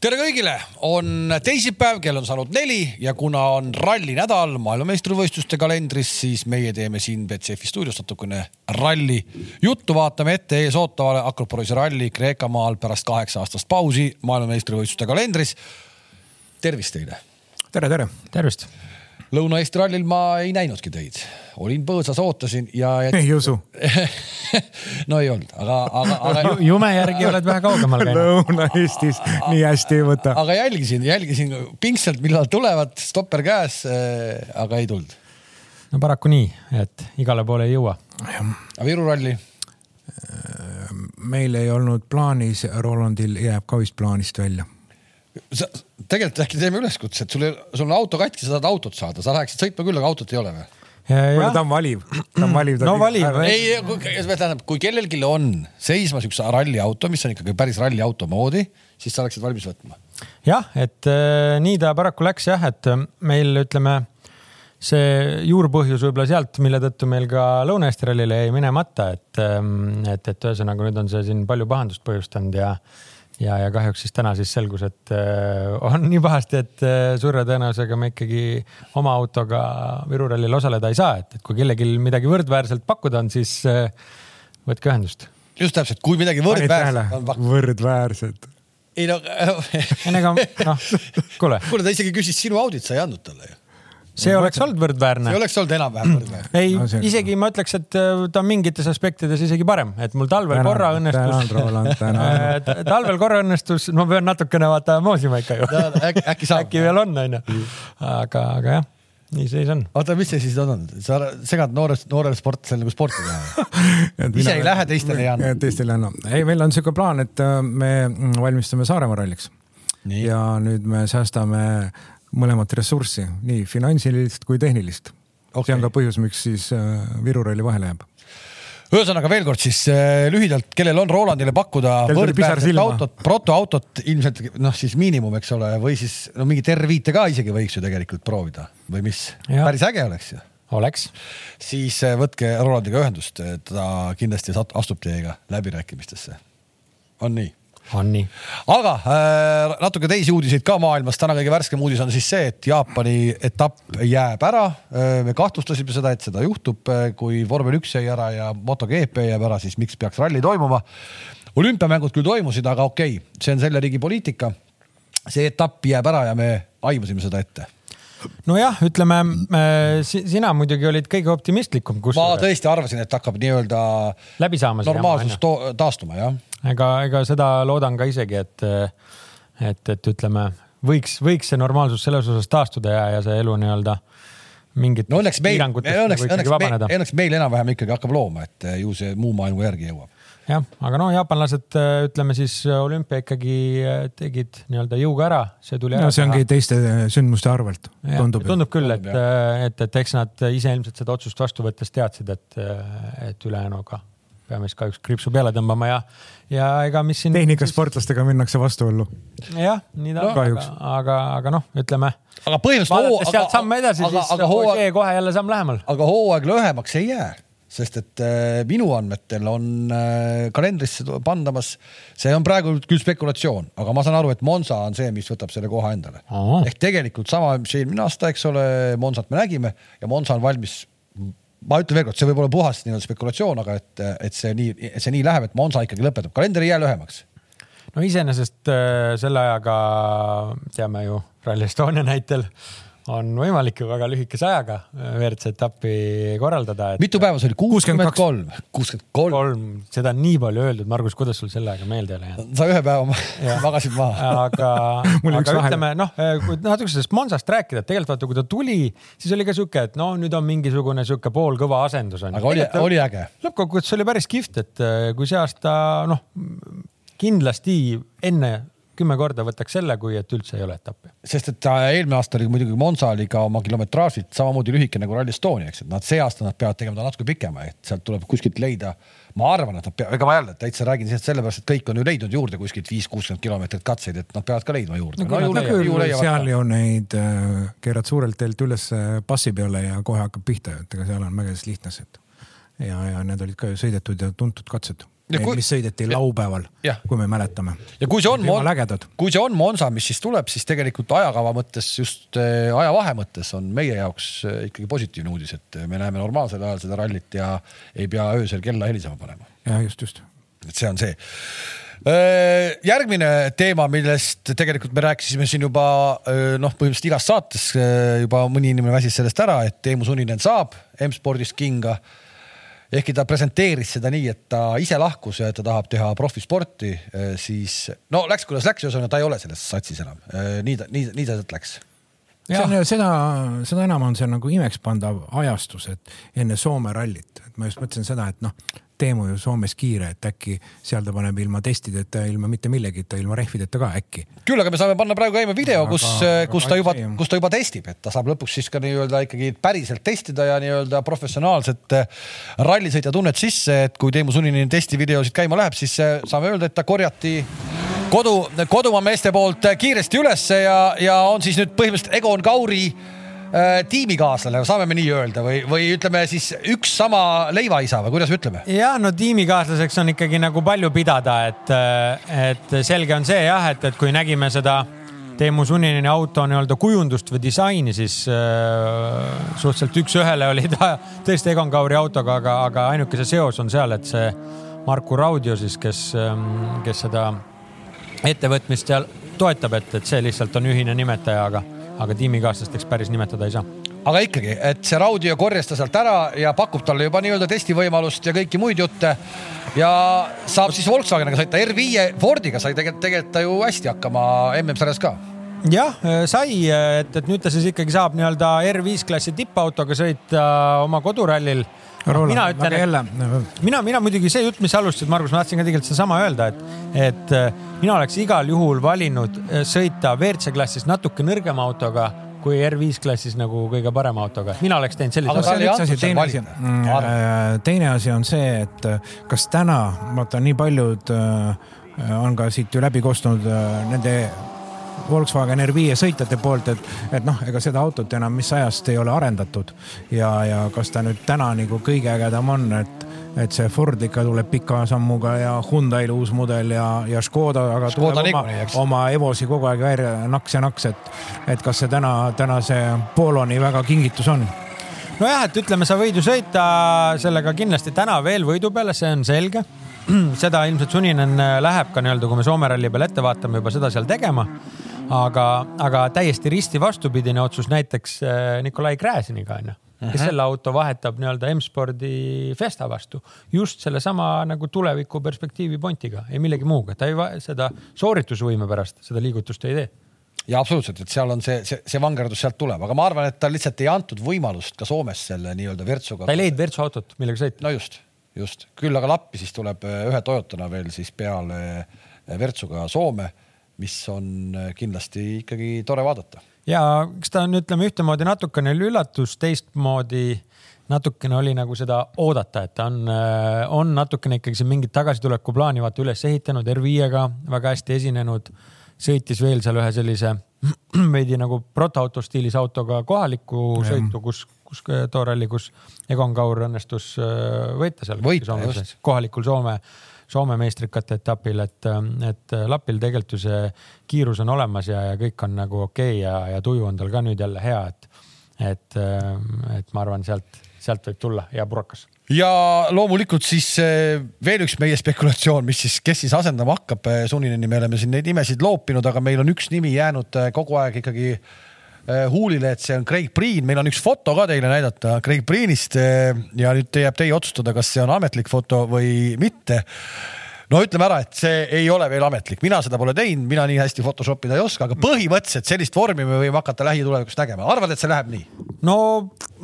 tere kõigile, on teisipäev, kell on saanud neli ja kuna on ralli nädal maailmameistrivõistluste kalendris, siis meie teeme siin Betsafe stuudios natukene ralli juttu, vaatame ette ees ootavale Akropolis ralli Kreekamaal pärast kaheksa aastast pausi maailmameistrivõistluste kalendris. tervist teile. tere, tere. tervist Lõuna-Eesti rallil ma ei näinudki teid, olin põõsas, ootasin ja, ja.... ei usu no ei olnud, aga, aga, aga. jume järgi oled vähe kaugemal käinud. Lõuna-Eestis nii hästi ei võta. aga jälgisin, jälgisin pingsalt, millal tulevad, stopper käes, äh, aga ei tulnud. no paraku nii, et igale poole ei jõua. aga Viru ralli? meil ei olnud plaanis, Rolandil jääb ka vist plaanist välja sa tegelikult äkki teeme üleskutse, et sul, sul on auto katki, sa tahad autot saada, sa läheksid sõitma küll, aga autot ei ole või? ta on valiv, ta on valiv. no valiv. ei, tähendab, kui kellelgi on seisma siukse ralliauto, mis on ikkagi päris ralliauto moodi, siis sa oleksid valmis võtma. jah, et äh, nii ta paraku läks jah, et äh, meil ütleme see juurpõhjus võib-olla sealt, mille tõttu meil ka Lõuna-Eesti rallile jäi minemata, et, ähm, et, et ühesõnaga nüüd on see siin palju pahandust põhjustanud ja ja, ja kahjuks siis täna siis selgus, et äh, on nii pahasti, et äh, suure tõenäosusega me ikkagi oma autoga Viru rallil osaleda ei saa, et, et kui kellelgi midagi võrdväärselt pakkuda on, siis äh, võtke ühendust. just täpselt, kui midagi võrdväärselt on võrdväärselt. ei no. ega noh, kuule. kuule, ta isegi küsis sinu audit, sa ei andnud talle ju see oleks olnud võrdväärne. see oleks olnud enam-vähem võrdväärne. ei no,, isegi ma ütleks, et äh, ta on mingites aspektides isegi parem, et mul talvel tänan, korra õnnestus. Äh, talvel korra õnnestus, ma pean natukene vaata moosima ikka ju. äkki, äkki saab. äkki veel on, onju. aga, aga jah nii seis on. oota, mis see siis on, sa segad noore, noorele sportlasele nagu sporti teha ise ei lähe, teistele ei anna. teistele ei anna. ei, meil on siuke plaan, et äh, me valmistume Saaremaa ralliks. ja nüüd me säästame mõlemat ressurssi, nii finantsilist kui tehnilist okay.. see on ka põhjus, miks siis äh, Viru ralli vahele jääb ühesõnaga veel kord siis äh, lühidalt, kellel on Rolandile pakkuda võrdväärset autot, protoautot ilmselt noh, siis miinimum, eks ole, või siis no mingit R5-e ka isegi võiks ju tegelikult proovida või mis, päris äge oleks ju. oleks. siis äh, võtke Rolandiga ühendust, ta kindlasti astub teiega läbirääkimistesse. on nii? On nii. aga äh, natuke teisi uudiseid ka maailmas. täna kõige värskem uudis on siis see, et Jaapani etapp jääb ära äh,. me kahtlustasime seda, et seda juhtub, äh, kui vormel üks jäi ära ja MotoGP jääb ära, siis miks peaks ralli toimuma. olümpiamängud küll toimusid, aga okei okay,, see on selle riigi poliitika. see etapp jääb ära ja me aimasime seda ette nojah, ütleme äh, sina muidugi olid kõige optimistlikum. ma tõesti arvasin, et hakkab nii-öelda normaalsus taastuma jah ega, ega seda loodan ka isegi, et, et, et ütleme, võiks, võiks see normaalsus selles osas taastuda ja, ja see elu nii-öelda mingit no õnneks meil, õnneks, õnneks, meil, õnneks meil enam-vähem ikkagi hakkab looma, et ju see muu maailma järgi jõuab. jah, aga no jaapanlased, ütleme siis olümpia ikkagi tegid nii-öelda jõuga ära, see tuli no, ära. see ongi teiste sündmuste arvelt, tundub. tundub küll, et, et, et eks nad ise ilmselt seda otsust vastu võttes teadsid, et, et ülejäänuga peame siis kahjuks kriipsu peale tõmbama ja, ja ega mis siin. tehnikasportlastega minnakse vastuollu. jah, nii ta on no,, aga, aga, aga noh, ütleme. aga põhimõtteliselt. vaadates sealt samm edasi, siis aga hooaeg, kohe jälle samm lähemal. aga hooaeg lühemaks ei jää sest et äh, minu andmetel on äh, kalendrisse pandamas, see on praegu küll spekulatsioon, aga ma saan aru, et Monza on see, mis võtab selle koha endale. ehk tegelikult sama, mis eelmine aasta, eks ole, Monzat me nägime ja Monza on valmis ma ütlen veelkord, see võib olla puhas nii-öelda spekulatsioon, aga et, et see nii, see nii läheb, et Monza ikkagi lõpetab, kalender ei jää lühemaks. no iseenesest äh, selle ajaga teame ju Rally Estonia näitel on võimalik ju väga lühikese ajaga WRC etappi korraldada et.... mitu päeva see oli? kuuskümmend kolm. kuuskümmend kolm. seda on nii palju öeldud, Margus, kuidas sul selle ajaga meelde ei ole jäänud? sa ühe päeva magasid maha. aga aga ütleme noh, kui natuke sellest Monsast rääkida, et tegelikult vaata, kui ta tuli, siis oli ka sihuke, et no nüüd on mingisugune sihuke poolkõva asendus on. aga oli, oli äge. lõppkokkuvõttes oli päris kihvt, et eh, kui see aasta noh, kindlasti enne kümme korda võtaks selle, kui et üldse ei ole etappi. sest et eelmine aasta oli muidugi Monza oli ka oma kilometraažilt samamoodi lühike nagu Rally Estonia, eks, et nad see aasta nad peavad tegema ta natuke pikema, et sealt tuleb kuskilt leida. ma arvan, et nad peavad, ega ma jälle täitsa räägin sellest sellepärast, et kõik on ju leidnud juurde kuskilt viis, kuuskümmend kilomeetrit katseid, et nad peavad ka leidma juurde no,. No, no, seal ju neid äh, keerad suurelt teelt üles passi peale ja kohe hakkab pihta, et ega seal on mägedes lihtne et ja, ja need olid ka ju sõidetud ja tuntud katsed kui... mis sõideti laupäeval, kui me mäletame. ja kui see on, kui see on Monza, mis siis tuleb, siis tegelikult ajakava mõttes, just äh, ajavahe mõttes on meie jaoks äh, ikkagi positiivne uudis, et me näeme normaalsel ajal seda rallit ja ei pea öösel kella helisema panema. ja just, just. et see on see äh, järgmine teema, millest tegelikult me rääkisime siin juba noh, põhimõtteliselt igas saates juba mõni inimene väsis sellest ära, et Teemu Suninen saab M-spordist kinga ehkki ta presenteeris seda nii, et ta ise lahkus ja ta tahab teha profisporti, eh, siis no läks, kuidas läks, ühesõnaga ta ei ole selles satsis enam. Eh, nii ta, nii, nii ta sealt läks. See on seda, seda enam on see nagu imekspandav ajastus, et enne Soome rallit, et ma just mõtlesin seda, et noh, Teemu ju Soomes kiire, et äkki seal ta paneb ilma testideta, ilma mitte millegita, ilma rehvideta ka äkki. küll, aga me saame panna praegu käima video, kus, kus ta juba, kus ta juba testib, et ta saab lõpuks siis ka nii-öelda ikkagi päriselt testida ja nii-öelda professionaalset eh, rallisõitja tunnet sisse, et kui Teemu Suninin testivideosid käima läheb, siis eh, saame öelda, et ta korjati kodu, kodumaa meeste poolt kiiresti ülesse ja, ja on siis nüüd põhimõtteliselt Egon Kauri Äh, tiimikaaslane, saame me nii öelda või, või ütleme siis üks sama leivaisa või kuidas me ütleme? ja no tiimikaaslaseks on ikkagi nagu palju pidada, et, et selge on see jah, et, et kui nägime seda Teemu Sunnini auto nii-öelda kujundust või disaini, siis äh, suhteliselt üks-ühele oli ta tõesti Egon Kauri autoga, aga, aga ainuke see seos on seal, et see Marku Raudio siis, kes, ähm, kes seda ettevõtmist seal toetab, et, et see lihtsalt on ühine nimetaja, aga aga tiimikaaslasteks päris nimetada ei saa. Aga ikkagi, et see Raudio korjas ta sealt ära ja pakub talle juba nii-öelda testivõimalust ja kõiki muid jutte. ja saab siis Volkswageniga sõita, R5 Fordiga sai tegelikult, tegelikult ta ju hästi hakkama MM-sarjas ka. Jah, sai, et, et nüüd ta siis ikkagi saab nii-öelda R5 klassi tippautoga sõita oma kodurallil mina ütlen, jälle. mina, mina muidugi see jutt, mis sa alustasid, Margus, ma tahtsin ka tegelikult sedasama öelda, et, et äh, mina oleks igal juhul valinud äh, sõita WRC klassis natuke nõrgema autoga kui R5 klassis nagu kõige parema autoga, mina oleks teinud sellise. aga see on üks asi, teine asi, mm, äh, teine asi on see, et kas täna, vaata nii paljud on ka siit ju läbi kostnud nende Volkswagen R5 sõitjate poolt, et, et noh, ega seda autot enam mis ajast ei ole arendatud. Ja, ja kas ta nüüd täna nagu kõige ägedam on, et, et see Ford ikka tuleb pika sammuga ja Hyundai'l uus mudel ja, ja Škoda, aga Škoda tuleb oma, oma Evosi kogu aeg välja naks ja naks, et, et kas see täna, täna see Poloni väga kingitus on? Nojah, et ütleme, sa võid ju sõita sellega kindlasti täna veel võidu peale, see on selge. seda ilmselt Suninen läheb ka nii-öelda, kui me Soome ralli peal ette vaatame, juba seda seal tegema aga, aga täiesti risti vastupidine otsus näiteks äh, Nikolai Gräziniga onju kes uh -huh. selle auto vahetab nii-öelda M-spordi Festa vastu just sellesama nagu tuleviku perspektiivi pontiga, ei millegi muuga, ta ei seda sooritusvõime pärast seda liigutust ei tee ja absoluutselt, et seal on see, see, see vangerdus sealt tuleb, aga ma arvan, et tal lihtsalt ei antud võimalust ka Soomes selle nii-öelda Virtsuga. ta ei leidnud Virtsu autot, millega sõita. no just, just küll aga Lappi siis tuleb äh, ühe Toyotana veel siis peale äh, Virtsuga Soome mis on äh, kindlasti ikkagi tore vaadata. ja eks ta on, ütleme ühtemoodi natukene oli üllatus, teistmoodi natukene oli nagu seda oodata, et ta on, äh, on natukene ikkagi siin mingit tagasitulekuplaani vaata üles ehitanud, R5-ga väga hästi esinenud, sõitis veel seal ühe sellise veidi nagu protoauto stiilis autoga kohalikku ja. sõitu, kus, kus too ralli, kus Egon Kaur õnnestus äh, võita seal. kohalikul Soome Soome meistrikate etapil, et, et Lapil tegelikult ju see kiirus on olemas ja, ja kõik on nagu okei okay ja, ja tuju on tal ka nüüd jälle hea, et, et, et ma arvan, sealt, sealt võib tulla hea purakas. Ja loomulikult siis eh, veel üks meie spekulatsioon, mis siis, kes siis asendama hakkab. Eh, Sunineni, me oleme siin neid nimesid loopinud, aga meil on üks nimi jäänud eh, kogu aeg ikkagi Äh, huulile, et see on Craig Breen, meil on üks foto ka teile näidata Craig Breenist äh, ja nüüd jääb teie otsustada, kas see on ametlik foto või mitte. No ütleme ära, et see ei ole veel ametlik, mina seda pole teinud, mina nii hästi Photoshop ida ei oska, aga põhimõtteliselt sellist vormi me võime hakata lähitulevikus nägema. arvad, et see läheb nii? no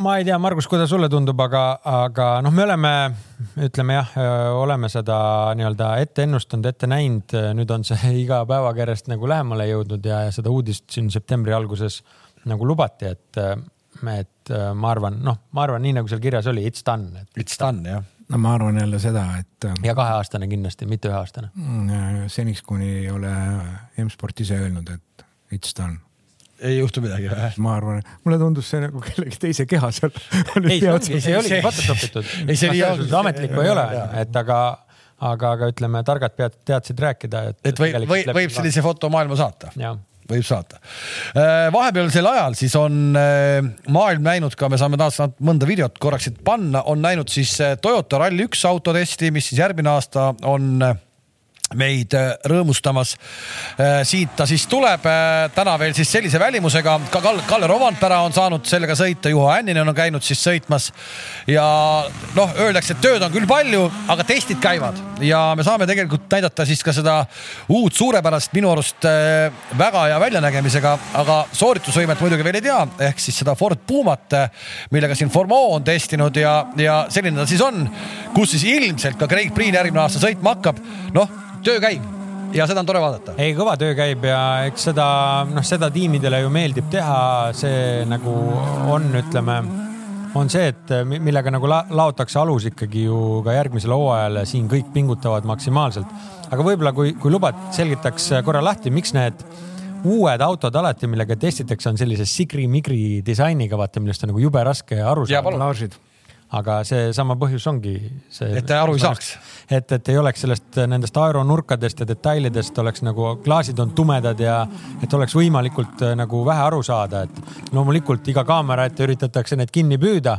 ma ei tea, Margus, kuidas sulle tundub, aga, aga noh, me oleme, ütleme jah, oleme seda nii-öelda ette ennustanud, ette näinud, nüüd on see iga päevaga järjest nagu lähemale jõudnud ja, ja seda uudist siin septembri alguses nagu lubati, et, et ma arvan, noh, ma arvan, nii nagu seal kirjas oli, it's done et.... It's done, jah. no ma arvan jälle seda, et. ja kaheaastane kindlasti, mitte üheaastane. Mm, seniks, kuni ei ole M-sport ise öelnud, et it's done ei juhtu midagi või? ma arvan, mulle tundus see nagu kellegi teise keha seal. ei, see oligi Photoshopitud. ei, see nii ametlikku ei ole, et aga, aga, aga ütleme, targad pead teadsid rääkida, et. et võib, võib, võib sellise foto maailma saata. Võib saata. Äh, vahepealsel ajal siis on äh, maailm näinud ka, me saame taas mõnda videot korraks siit panna, on näinud siis äh, Toyota Rally1 autotesti, mis siis järgmine aasta on meid äh, rõõmustamas. Äh, siit ta siis tuleb äh, täna veel siis sellise välimusega, ka Kalle Rovandpera on saanud sellega sõita, Juho Hänninen on käinud siis sõitmas. ja noh, öeldakse, et tööd on küll palju, aga testid käivad ja me saame tegelikult näidata siis ka seda uut suurepärast, minu arust väga hea väljanägemisega, aga sooritusvõimet muidugi veel ei tea, ehk siis seda Ford Pumat, millega siin Formeau on testinud ja, ja selline ta siis on, kus siis ilmselt ka Craig Priin järgmine aasta sõitma hakkab. noh töö käib. Ja seda on tore vaadata. ei, kõva töö käib ja eks seda, noh, seda tiimidele ju meeldib teha, see nagu on, ütleme, on see, et millega nagu la laotakse alus ikkagi ju ka järgmisele hooajale, siin kõik pingutavad maksimaalselt. aga võib-olla, kui, kui lubad, selgitaks korra lahti, miks need uued autod alati, millega testitakse, on sellise sigri-migri disainiga, vaata, millest on nagu jube raske aru saada aga seesama põhjus ongi see. et aru ei saaks. et, et ei oleks sellest nendest aeronurkadest ja detailidest oleks nagu klaasid on tumedad ja et oleks võimalikult äh, nagu vähe aru saada, et loomulikult iga kaamera ette üritatakse need kinni püüda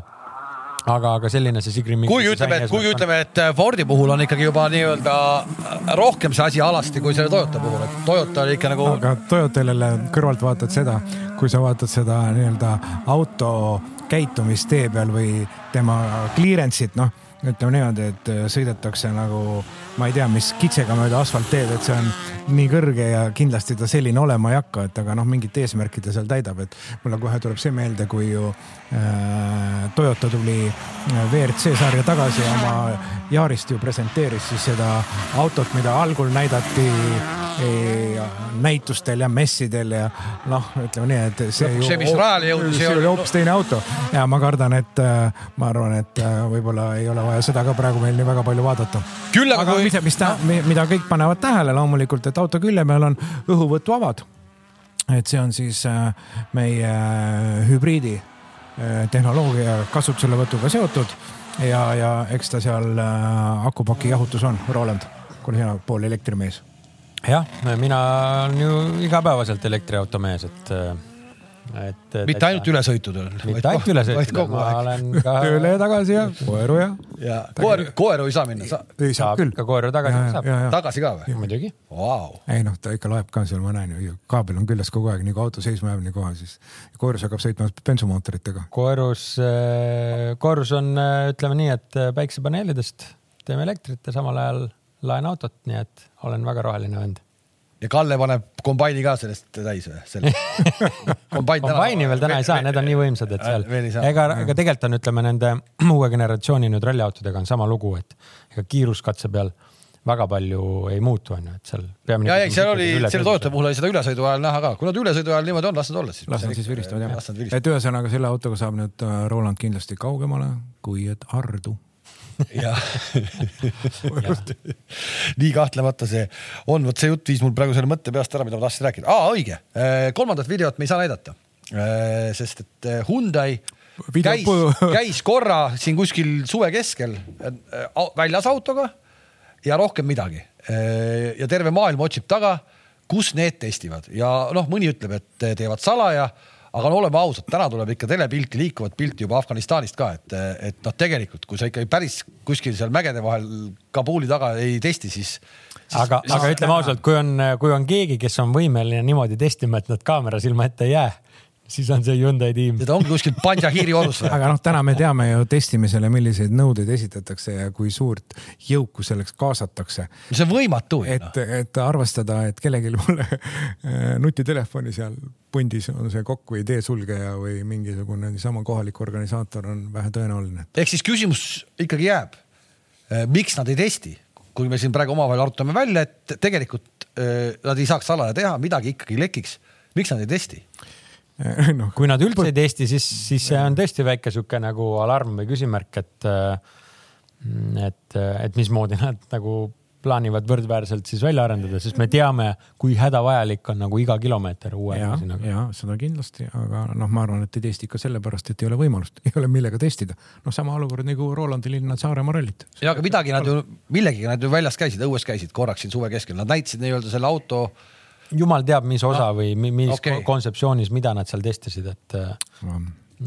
aga, aga selline see Sigri. kuigi ütleme, et kuigi ütleme, et Fordi puhul on ikkagi juba nii-öelda äh, rohkem see asi alasti kui selle Toyota puhul, et Toyota oli ikka nagu. aga Toyotal jälle kõrvalt vaatad seda, kui sa vaatad seda nii-öelda auto käitumist tee peal või tema clearance'it, noh, ütleme niimoodi, et äh, sõidetakse nagu ma ei tea, mis kitsega mööda asfaltteed, et see on nii kõrge ja kindlasti ta selline olema ei hakka, et aga noh, mingit eesmärki ta seal täidab, et mulle kohe tuleb see meelde, kui ju äh, Toyota tuli äh, WRC sarja tagasi ja oma Yaarist ju presenteeris siis seda autot, mida algul näidati näitustel ja messidel ja noh, ütleme nii, et see see, mis rajale jõudis. see oli hoopis teine auto ja ma kardan, et äh, ma arvan, et äh, võib-olla ei ole vaja seda ka praegu meil nii väga palju vaadata. küll aga, kui... mis, mis ta, mida kõik panevad tähele loomulikult, et auto külje peal on õhuvõtuavad. et see on siis äh, meie hübriidi tehnoloogia kasutuselevõtuga seotud ja, ja eks ta seal akupaki jahutus on, Roland, kuule sina pool elektrimees jah, mina olen ju igapäevaselt elektriautomees, et, et. mitte ainult ülesõitudel. mitte ainult ülesõitudel, ma olen ka. tööle ja tagasi ja koeru ja. ja koer, koeru ei saa minna sa...? ei saa küll. ka koeru tagasi saab. tagasi ka või? muidugi wow.. ei noh, ta ikka loeb ka seal, ma näen ju, kaabel on küljes kogu aeg, nii kui auto seisma jääb, nii kohe siis. koerus hakkab sõitma bensumootoritega. koerus, äh, koerus on, äh, ütleme nii, et päiksepaneelidest teeme elektrit ja samal ajal laen autot, nii et olen väga roheline vend. ja Kalle paneb kombaini ka sellest täis või? kombain kombaini veel täna ei saa, need on nii võimsad, et seal ega, ega tegelikult on, ütleme nende uue generatsiooni nüüd ralliautodega on sama lugu, et ega kiiruskatse peal väga palju ei muutu, onju, et seal. ja, ei, seal oli, selle Toyota puhul oli seda ülesõidu ajal näha ka, kui nad ülesõidu ajal niimoodi on, las nad olla siis. las nad siis viristavad jah. et ühesõnaga selle autoga saab nüüd äh, Roland kindlasti kaugemale kui et Hardu jah. Nii kahtlemata see on, vot see jutt viis mul praegu selle mõtte peast ära, mida ma tahtsin rääkida. aa, õige, äh, kolmandat videot me ei saa näidata, äh, sest et äh, Hyundai käis, käis korra siin kuskil suve keskel väljas autoga ja rohkem midagi. ja terve maailm otsib taga, kus need testivad. Ja noh, mõni ütleb, et teevad salaja aga no oleme ausad, täna tuleb ikka telepilti, liikuvat pilti juba Afganistanist ka, et, et noh, tegelikult kui sa ikkagi päris kuskil seal mägede vahel Kabuli taga ei testi, siis, siis. aga, aga ütleme ausalt, kui on, kui on keegi, kes on võimeline niimoodi testima, et nad kaamera silma ette ei jää siis on see Hyundai tiim. ta ongi kuskil Pandžahiri orus või? aga noh, täna me teame ju testimisele, milliseid nõudeid esitatakse ja kui suurt jõuku selleks kaasatakse. see on võimatu. et, et arvestada, et kellelgi pole äh, nutitelefoni seal pundis on see kokk või teesulgeja või mingisugune niisama kohalik organisaator on vähe tõenäoline. ehk siis küsimus ikkagi jääb. Äh, miks nad ei testi? kui me siin praegu omavahel arutame välja, et tegelikult äh, nad ei saaks salaja teha, midagi ikkagi lekiks. miks nad ei testi? no, kui nad üldse ei testi, siis, siis see on tõesti väike sihuke nagu alarm või küsimärk, et, et, et mismoodi nad nagu plaanivad võrdväärselt siis välja arendada, sest me teame, kui hädavajalik on nagu iga kilomeeter uue masinaga. ja seda kindlasti, aga noh, ma arvan, et ei testi ikka sellepärast, et ei ole võimalust, ei ole millega testida. noh, sama olukord nagu Rolandi linna Saaremaa rallit. ja aga midagi nad ju, millegagi nad ju väljas käisid, õues käisid korraks siin suve keskel, nad näitasid nii-öelda selle auto jumal teab, mis osa no, või mis okay. kontseptsioonis, mida nad seal testisid, et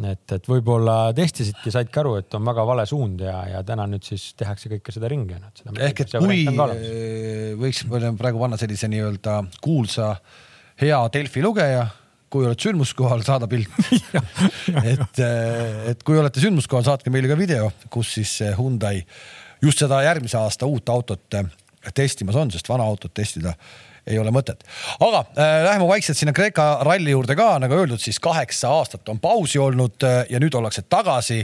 et, et võib-olla testisidki, saidki aru, et on väga vale suund ja, ja täna nüüd siis tehakse kõike seda ringi. ehk et kui võiks praegu panna sellise nii-öelda kuulsa hea Delfi lugeja, kui oled sündmuskohal, saada pilt et, et kui olete sündmuskohal, saatke meile ka video, kus siis Hyundai just seda järgmise aasta uut autot testimas on, sest vana autot testida ei ole mõtet. aga äh, läheme vaikselt sinna Kreeka ralli juurde ka, nagu öeldud, siis kaheksa aastat on pausi olnud äh, ja nüüd ollakse tagasi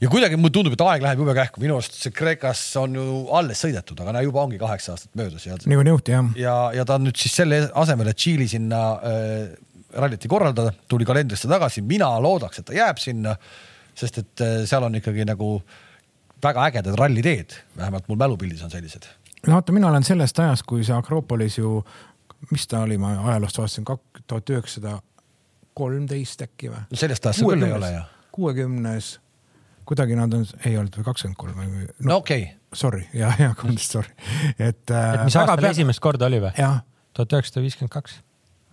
ja kuidagi mulle tundub, et aeg läheb jube kähku, minu arust see Kreekas on ju alles sõidetud, aga no juba ongi kaheksa aastat möödas ja. niikuinii juhti jah. ja, ja ta on nüüd siis selle asemel, et Tšiili sinna äh, rallit ei korraldada, tuli kalendrisse tagasi, mina loodaks, et ta jääb sinna, sest et äh, seal on ikkagi nagu väga ägedad ralliteed, vähemalt mul mälupildis on sellised no vaata, mina olen sellest ajast, kui see Akropolis ju, mis ta oli, ma ajaloost vaatasin, tuhat üheksasada kolmteist äkki või? sellest ajast see küll ei ole ju. kuuekümnes, kuidagi nad on, ei olnud või kakskümmend kolm või? no, no okei okay.. Sorry, ja, ja vabandust, sorry, et. et mis aastal pea... esimest korda oli või? tuhat üheksasada viiskümmend kaks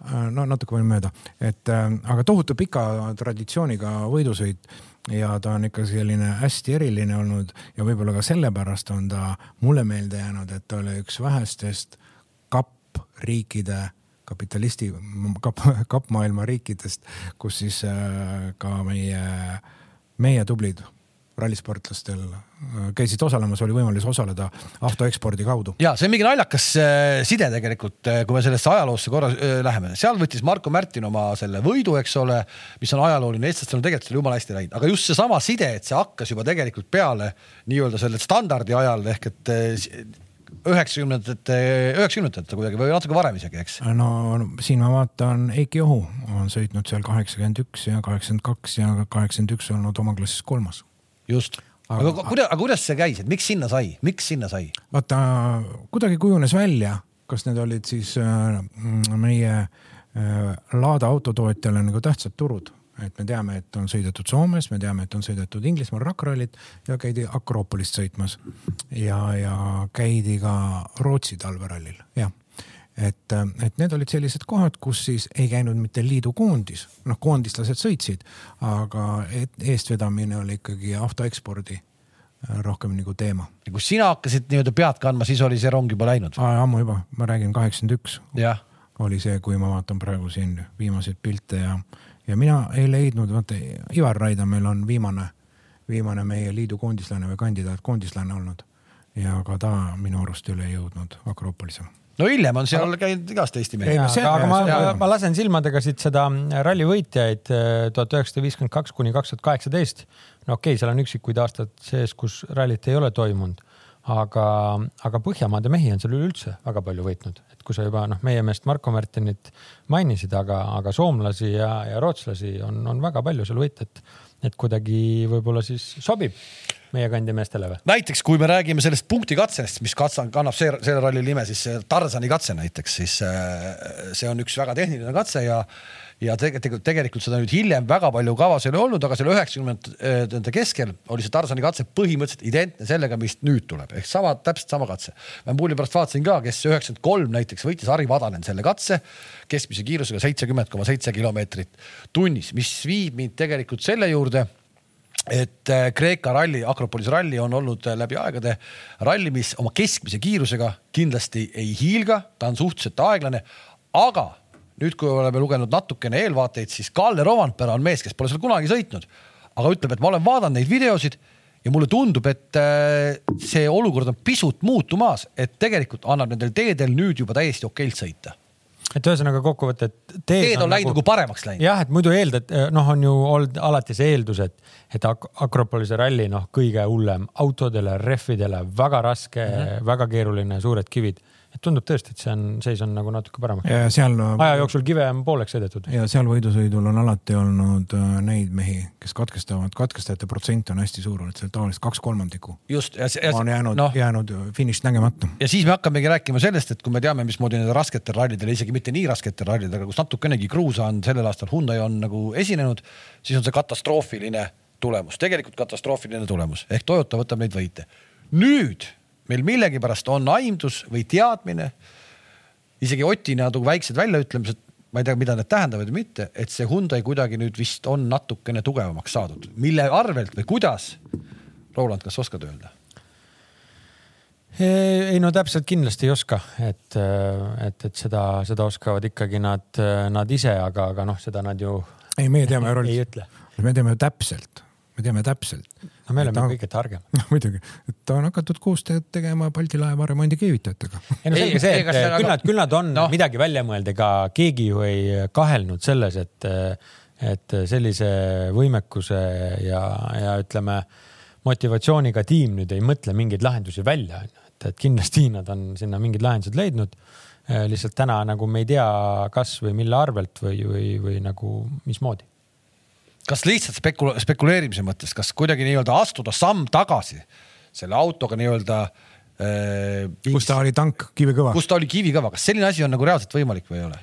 äh, no natuke palju mööda, et äh, aga tohutu pika traditsiooniga võidusõit ja ta on ikka selline hästi eriline olnud ja võib-olla ka sellepärast on ta mulle meelde jäänud, et ta oli üks vähestest kapp-riikide kapitalisti, kapp, kapp-maailma riikidest, kus siis äh, ka meie, meie tublid rallisportlastel äh, käisid osalemas, oli võimalus osaleda autoekspordi kaudu. ja see on mingi naljakas äh, side tegelikult, äh, kui me sellesse ajaloosse korra läheme, seal võttis Marko Märtin oma selle võidu, eks ole, mis on ajalooline, eestlastel on tegelikult jumala hästi läinud, aga just seesama side, et see hakkas juba tegelikult peale nii-öelda selle standardi ajal ehk et üheksakümnendate, üheksakümnendatel kuidagi või natuke varem isegi, eks? no siin ma vaatan, Eiki Ohu on sõitnud seal kaheksakümmend üks ja kaheksakümmend kaks ja kaheksakümmend üks olnud oma klassis kolmas just. Aga, aga kuidas, aga kuidas see käis, et miks sinna sai, miks sinna sai? vaata, kuidagi kujunes välja, kas need olid siis äh, meie äh, Lada autotootjale nagu tähtsad turud, et me teame, et on sõidetud Soomes, me teame, et on sõidetud Inglismaal Rakrallit ja käidi Akropolist sõitmas. Ja, ja käidi ka Rootsi talverallil, jah et, et need olid sellised kohad, kus siis ei käinud mitte liidu koondis, noh, koondislased sõitsid, aga eestvedamine oli ikkagi autoekspordi äh, rohkem nagu teema. ja kus sina hakkasid nii-öelda pead kandma, siis oli see rong juba läinud? ammu juba, ma räägin kaheksakümmend üks. oli see, kui ma vaatan praegu siin viimaseid pilte ja, ja mina ei leidnud, vaata Ivar Raida meil on viimane, viimane meie liidu koondislane või kandidaat koondislane olnud ja ka ta minu arust üle ei jõudnud Akropolisse no hiljem on seal käinud igast Eesti mehi. aga, aga ma, ma lasen silmadega siit seda ralli võitjaid äh, tuhat üheksasada viiskümmend kaks kuni kaks tuhat kaheksateist. no okei okay,, seal on üksikuid aastaid sees, kus rallit ei ole toimunud, aga, aga Põhjamaade mehi on seal üleüldse väga palju võitnud, et kui sa juba noh, meie meest Marko Märtinit mainisid, aga, aga soomlasi ja, ja rootslasi on, on väga palju seal võita, et, kuidagi võib-olla siis sobib meie kandi meestele või? näiteks kui me räägime sellest punktikatsest, mis katsa kannab see, selle ralli nime, siis Tarzani katse näiteks, siis äh, see on üks väga tehniline katse ja ja tegelikult, tegelikult seda nüüd hiljem väga palju kavas ei ole olnud, aga selle üheksakümnendate keskel oli see Tarzani katse põhimõtteliselt identne sellega, mis nüüd tuleb, ehk sama, täpselt sama katse. ma mulli pärast vaatasin ka, kes üheksakümmend kolm näiteks võitis Harri Vadanen selle katse keskmise kiirusega seitsekümmend koma seitse kilomeetrit tunnis, mis viib mind tegelikult selle juurde et äh, Kreeka ralli, Akropolis ralli on olnud äh, läbi aegade ralli, mis oma keskmise kiirusega kindlasti ei hiilga, ta on suhteliselt aeglane, aga nüüd, kui oleme lugenud natukene eelvaateid, siis Kalle Rovanpera on mees, kes pole seal kunagi sõitnud, aga ütleb, et ma olen vaadanud neid videosid ja mulle tundub, et äh, see olukord on pisut muutumas, et tegelikult annab nendel teedel nüüd juba täiesti okeilt sõita et ühesõnaga kokkuvõte, et teed, teed on, on läinud nagu, nagu paremaks läinud. jah, et muidu eeldad, noh, on ju olnud alati see eeldus, et, et Ak Akropolise ralli, noh, kõige hullem autodele, rehvidele väga raske mm, -hmm. väga keeruline, suured kivid. Et tundub tõesti, et see on, seis on nagu natuke paremaks. ja seal. aja jooksul kive on pooleks sõidetud. ja seal võidusõidul on alati olnud äh, neid mehi, kes katkestavad, katkestajate protsent on hästi suur olnud, seal tavaliselt kaks kolmandikku. just. on jäänud no., jäänud finišit nägemata. ja siis me hakkamegi rääkima sellest, et kui me teame, mismoodi nendel rasketel rallidel, isegi mitte nii rasketel rallidel, kus natukenegi kruusa on sellel aastal Hyundai on nagu esinenud, siis on see katastroofiline tulemus, tegelikult katastroofiline tulemus ehk Toyota võtab neid võite. nüüd meil millegipärast on aimdus või teadmine, isegi Oti natuke väiksed väljaütlemised, ma ei tea, mida need tähendavad või mitte, et see Hyundai kuidagi nüüd vist on natukene tugevamaks saadud, mille arvelt või kuidas? Roland, kas oskad öelda? ei no täpselt kindlasti ei oska, et, et, et seda, seda oskavad ikkagi nad, nad ise, aga, aga noh, seda nad ju. ei, meie teame rollis, me teame täpselt, me teame täpselt. no me oleme ta... kõige targem. noh muidugi, et ta on hakatud koostööd tegema Balti laeva remondikäivitajatega. ei no selge see, et küll aga... nad, küll nad on no. midagi välja mõelda, ega keegi ju ei kahelnud selles, et, et sellise võimekuse ja, ja ütleme motivatsiooniga tiim nüüd ei mõtle mingeid lahendusi välja, onju, et, et kindlasti nad on sinna mingid lahendused leidnud lihtsalt täna nagu me ei tea, kas või mille arvelt või, või, või nagu mismoodi kas lihtsalt spekula-, spekuleerimise mõttes, kas kuidagi nii-öelda astuda samm tagasi selle autoga nii-öelda äh,. kus ta oli tank kivikõva? kus ta oli kivikõva, kas selline asi on nagu reaalselt võimalik või ei ole?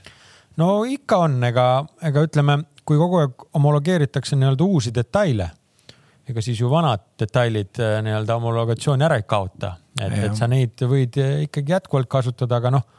no ikka on, ega, ega ütleme, kui kogu aeg homologeeritakse nii-öelda uusi detaile, ega siis ju vanad detailid äh, nii-öelda homologatsiooni ära ei kaota, et, et sa neid võid ikkagi jätkuvalt kasutada, aga noh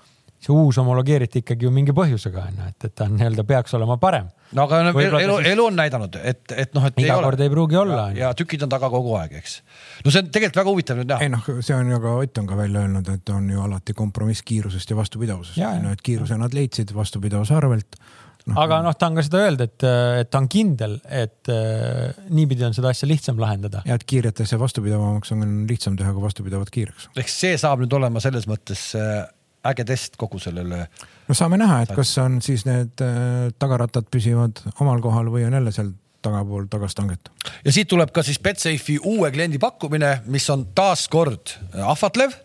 see uus homologeeriti ikkagi ju mingi põhjusega on ju, et, et ta nii-öelda peaks olema parem. no aga elu, elu, elu on näidanud, et, et noh, et iga kord ei pruugi olla. ja tükid on taga kogu aeg, eks. no see on tegelikult väga huvitav nüüd näha. ei noh, see on ju ka Ott on ka välja öelnud, et on ju alati kompromiss kiirusest ja vastupidavusest. no et kiiruse nad leidsid vastupidavuse arvelt no.. aga noh, ta on ka seda öelnud, et, et ta on kindel, et äh, niipidi on seda asja lihtsam lahendada. ja et kiiretes ja vastupidavamaks on lihtsam teha kui vastupidavat kiireks. ehk see saab nüüd olema selles mõttes äh, äge test kogu sellele. no saame näha, et kas on siis need äh, tagarattad püsivad omal kohal või on jälle seal tagapool tagastanget. ja siit tuleb ka siis Betsafe'i uue kliendi pakkumine, mis on taaskord äh, ahvatlev.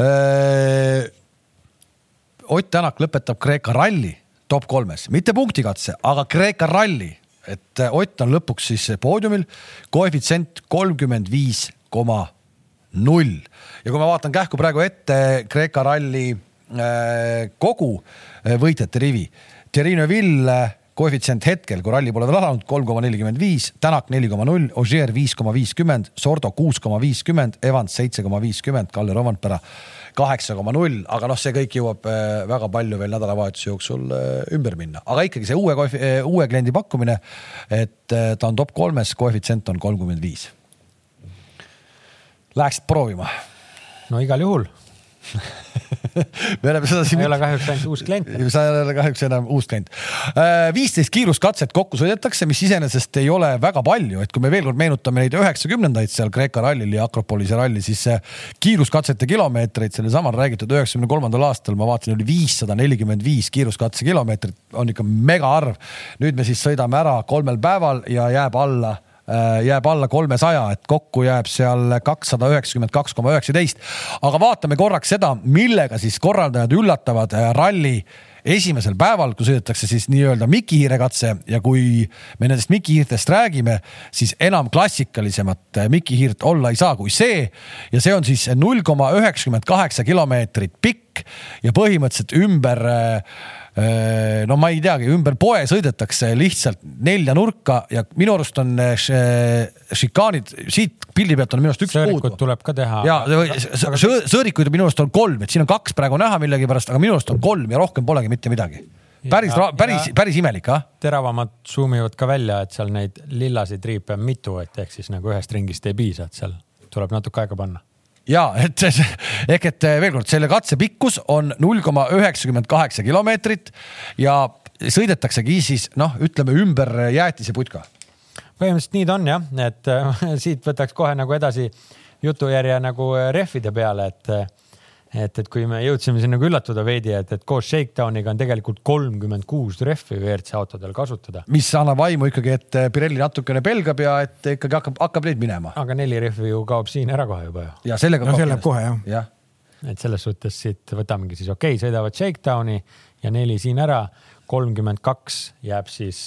Äh, Ott Tänak lõpetab Kreeka ralli top kolmes, mitte punktikatse, aga Kreeka ralli, et Ott on lõpuks siis poodiumil, koefitsient kolmkümmend viis koma null. Ja kui ma vaatan kähku praegu ette Kreeka ralli äh, kogu äh, võitjate rivi, Thierry Neuville äh, koefitsient hetkel, kui ralli pole veel alanud, kolm koma nelikümmend viis, Tänak neli koma null, Ogier viis koma viiskümmend, Sordo kuus koma viiskümmend, Evans seitse koma viiskümmend, Kalle Romantpera kaheksa koma null, aga noh, see kõik jõuab väga palju veel nädalavahetuse jooksul ümber minna, aga ikkagi see uue, uue kliendi pakkumine, et ta on top kolmes, koefitsient on kolmkümmend viis Läheksid proovima? no igal juhul me oleme seda siin. ei ole kahjuks ainult uus klient. sa ei ole kahjuks enam uus klient. Äh, viisteist kiiruskatset kokku sõidetakse, mis iseenesest ei ole väga palju, et kui me veel kord meenutame neid üheksakümnendaid seal Kreeka rallil ja Akropolise ralli, siis kiiruskatsete kilomeetreid sellesamal räägitud üheksakümne kolmandal aastal ma vaatasin, oli viissada nelikümmend viis kiiruskatse kilomeetrit, on ikka megaarv. nüüd me siis sõidame ära kolmel päeval ja jääb alla jääb alla kolmesaja, et kokku jääb seal kakssada üheksakümmend kaks koma üheksateist. aga vaatame korraks seda, millega siis korraldajad üllatavad äh, ralli esimesel päeval, kui sõidetakse siis nii-öelda mikihiire katse ja kui me nendest mikihiirtest räägime, siis enam klassikalisemat äh, mikihiirt olla ei saa kui see. ja see on siis null koma üheksakümmend kaheksa kilomeetrit pikk ja põhimõtteliselt ümber äh, Äh, no ma ei teagi, ümber poe sõidetakse lihtsalt nelja nurka ja minu arust on äh, šikaanid, siit pildi pealt on minu arust üks puudu. tuleb ka teha. ja sõõrikuid minu arust on kolm, et siin on kaks praegu näha millegipärast, aga minu arust on kolm ja rohkem polegi mitte midagi. päris, päris, päris imelik, ah. teravamad zoom ivad ka välja, et seal neid lillaseid triipe on mitu, et ehk siis nagu ühest ringist ei piisa, et seal tuleb natuke aega panna ja et ehk et eh, veel kord, selle katse pikkus on null koma üheksakümmend kaheksa kilomeetrit ja sõidetaksegi siis noh, ütleme ümber jäätiseputka. põhimõtteliselt nii ta on jah, et siit võtaks kohe nagu edasi jutujärje nagu rehvide peale, et et, et kui me jõudsime siin nagu üllatuda veidi, et, et koos Shakedowniga on tegelikult kolmkümmend kuus rehvi WRC autodel kasutada. mis annab aimu ikkagi, et Pirelli natukene pelgab ja et ikkagi hakkab, hakkab neid minema. aga neli rehvi ju kaob siin ära kohe juba ju. ja sellega. no see läheb kohe jah jah et selles suhtes siit võtamegi siis okei okay,, sõidavad Shakedowni ja neli siin ära, kolmkümmend kaks jääb siis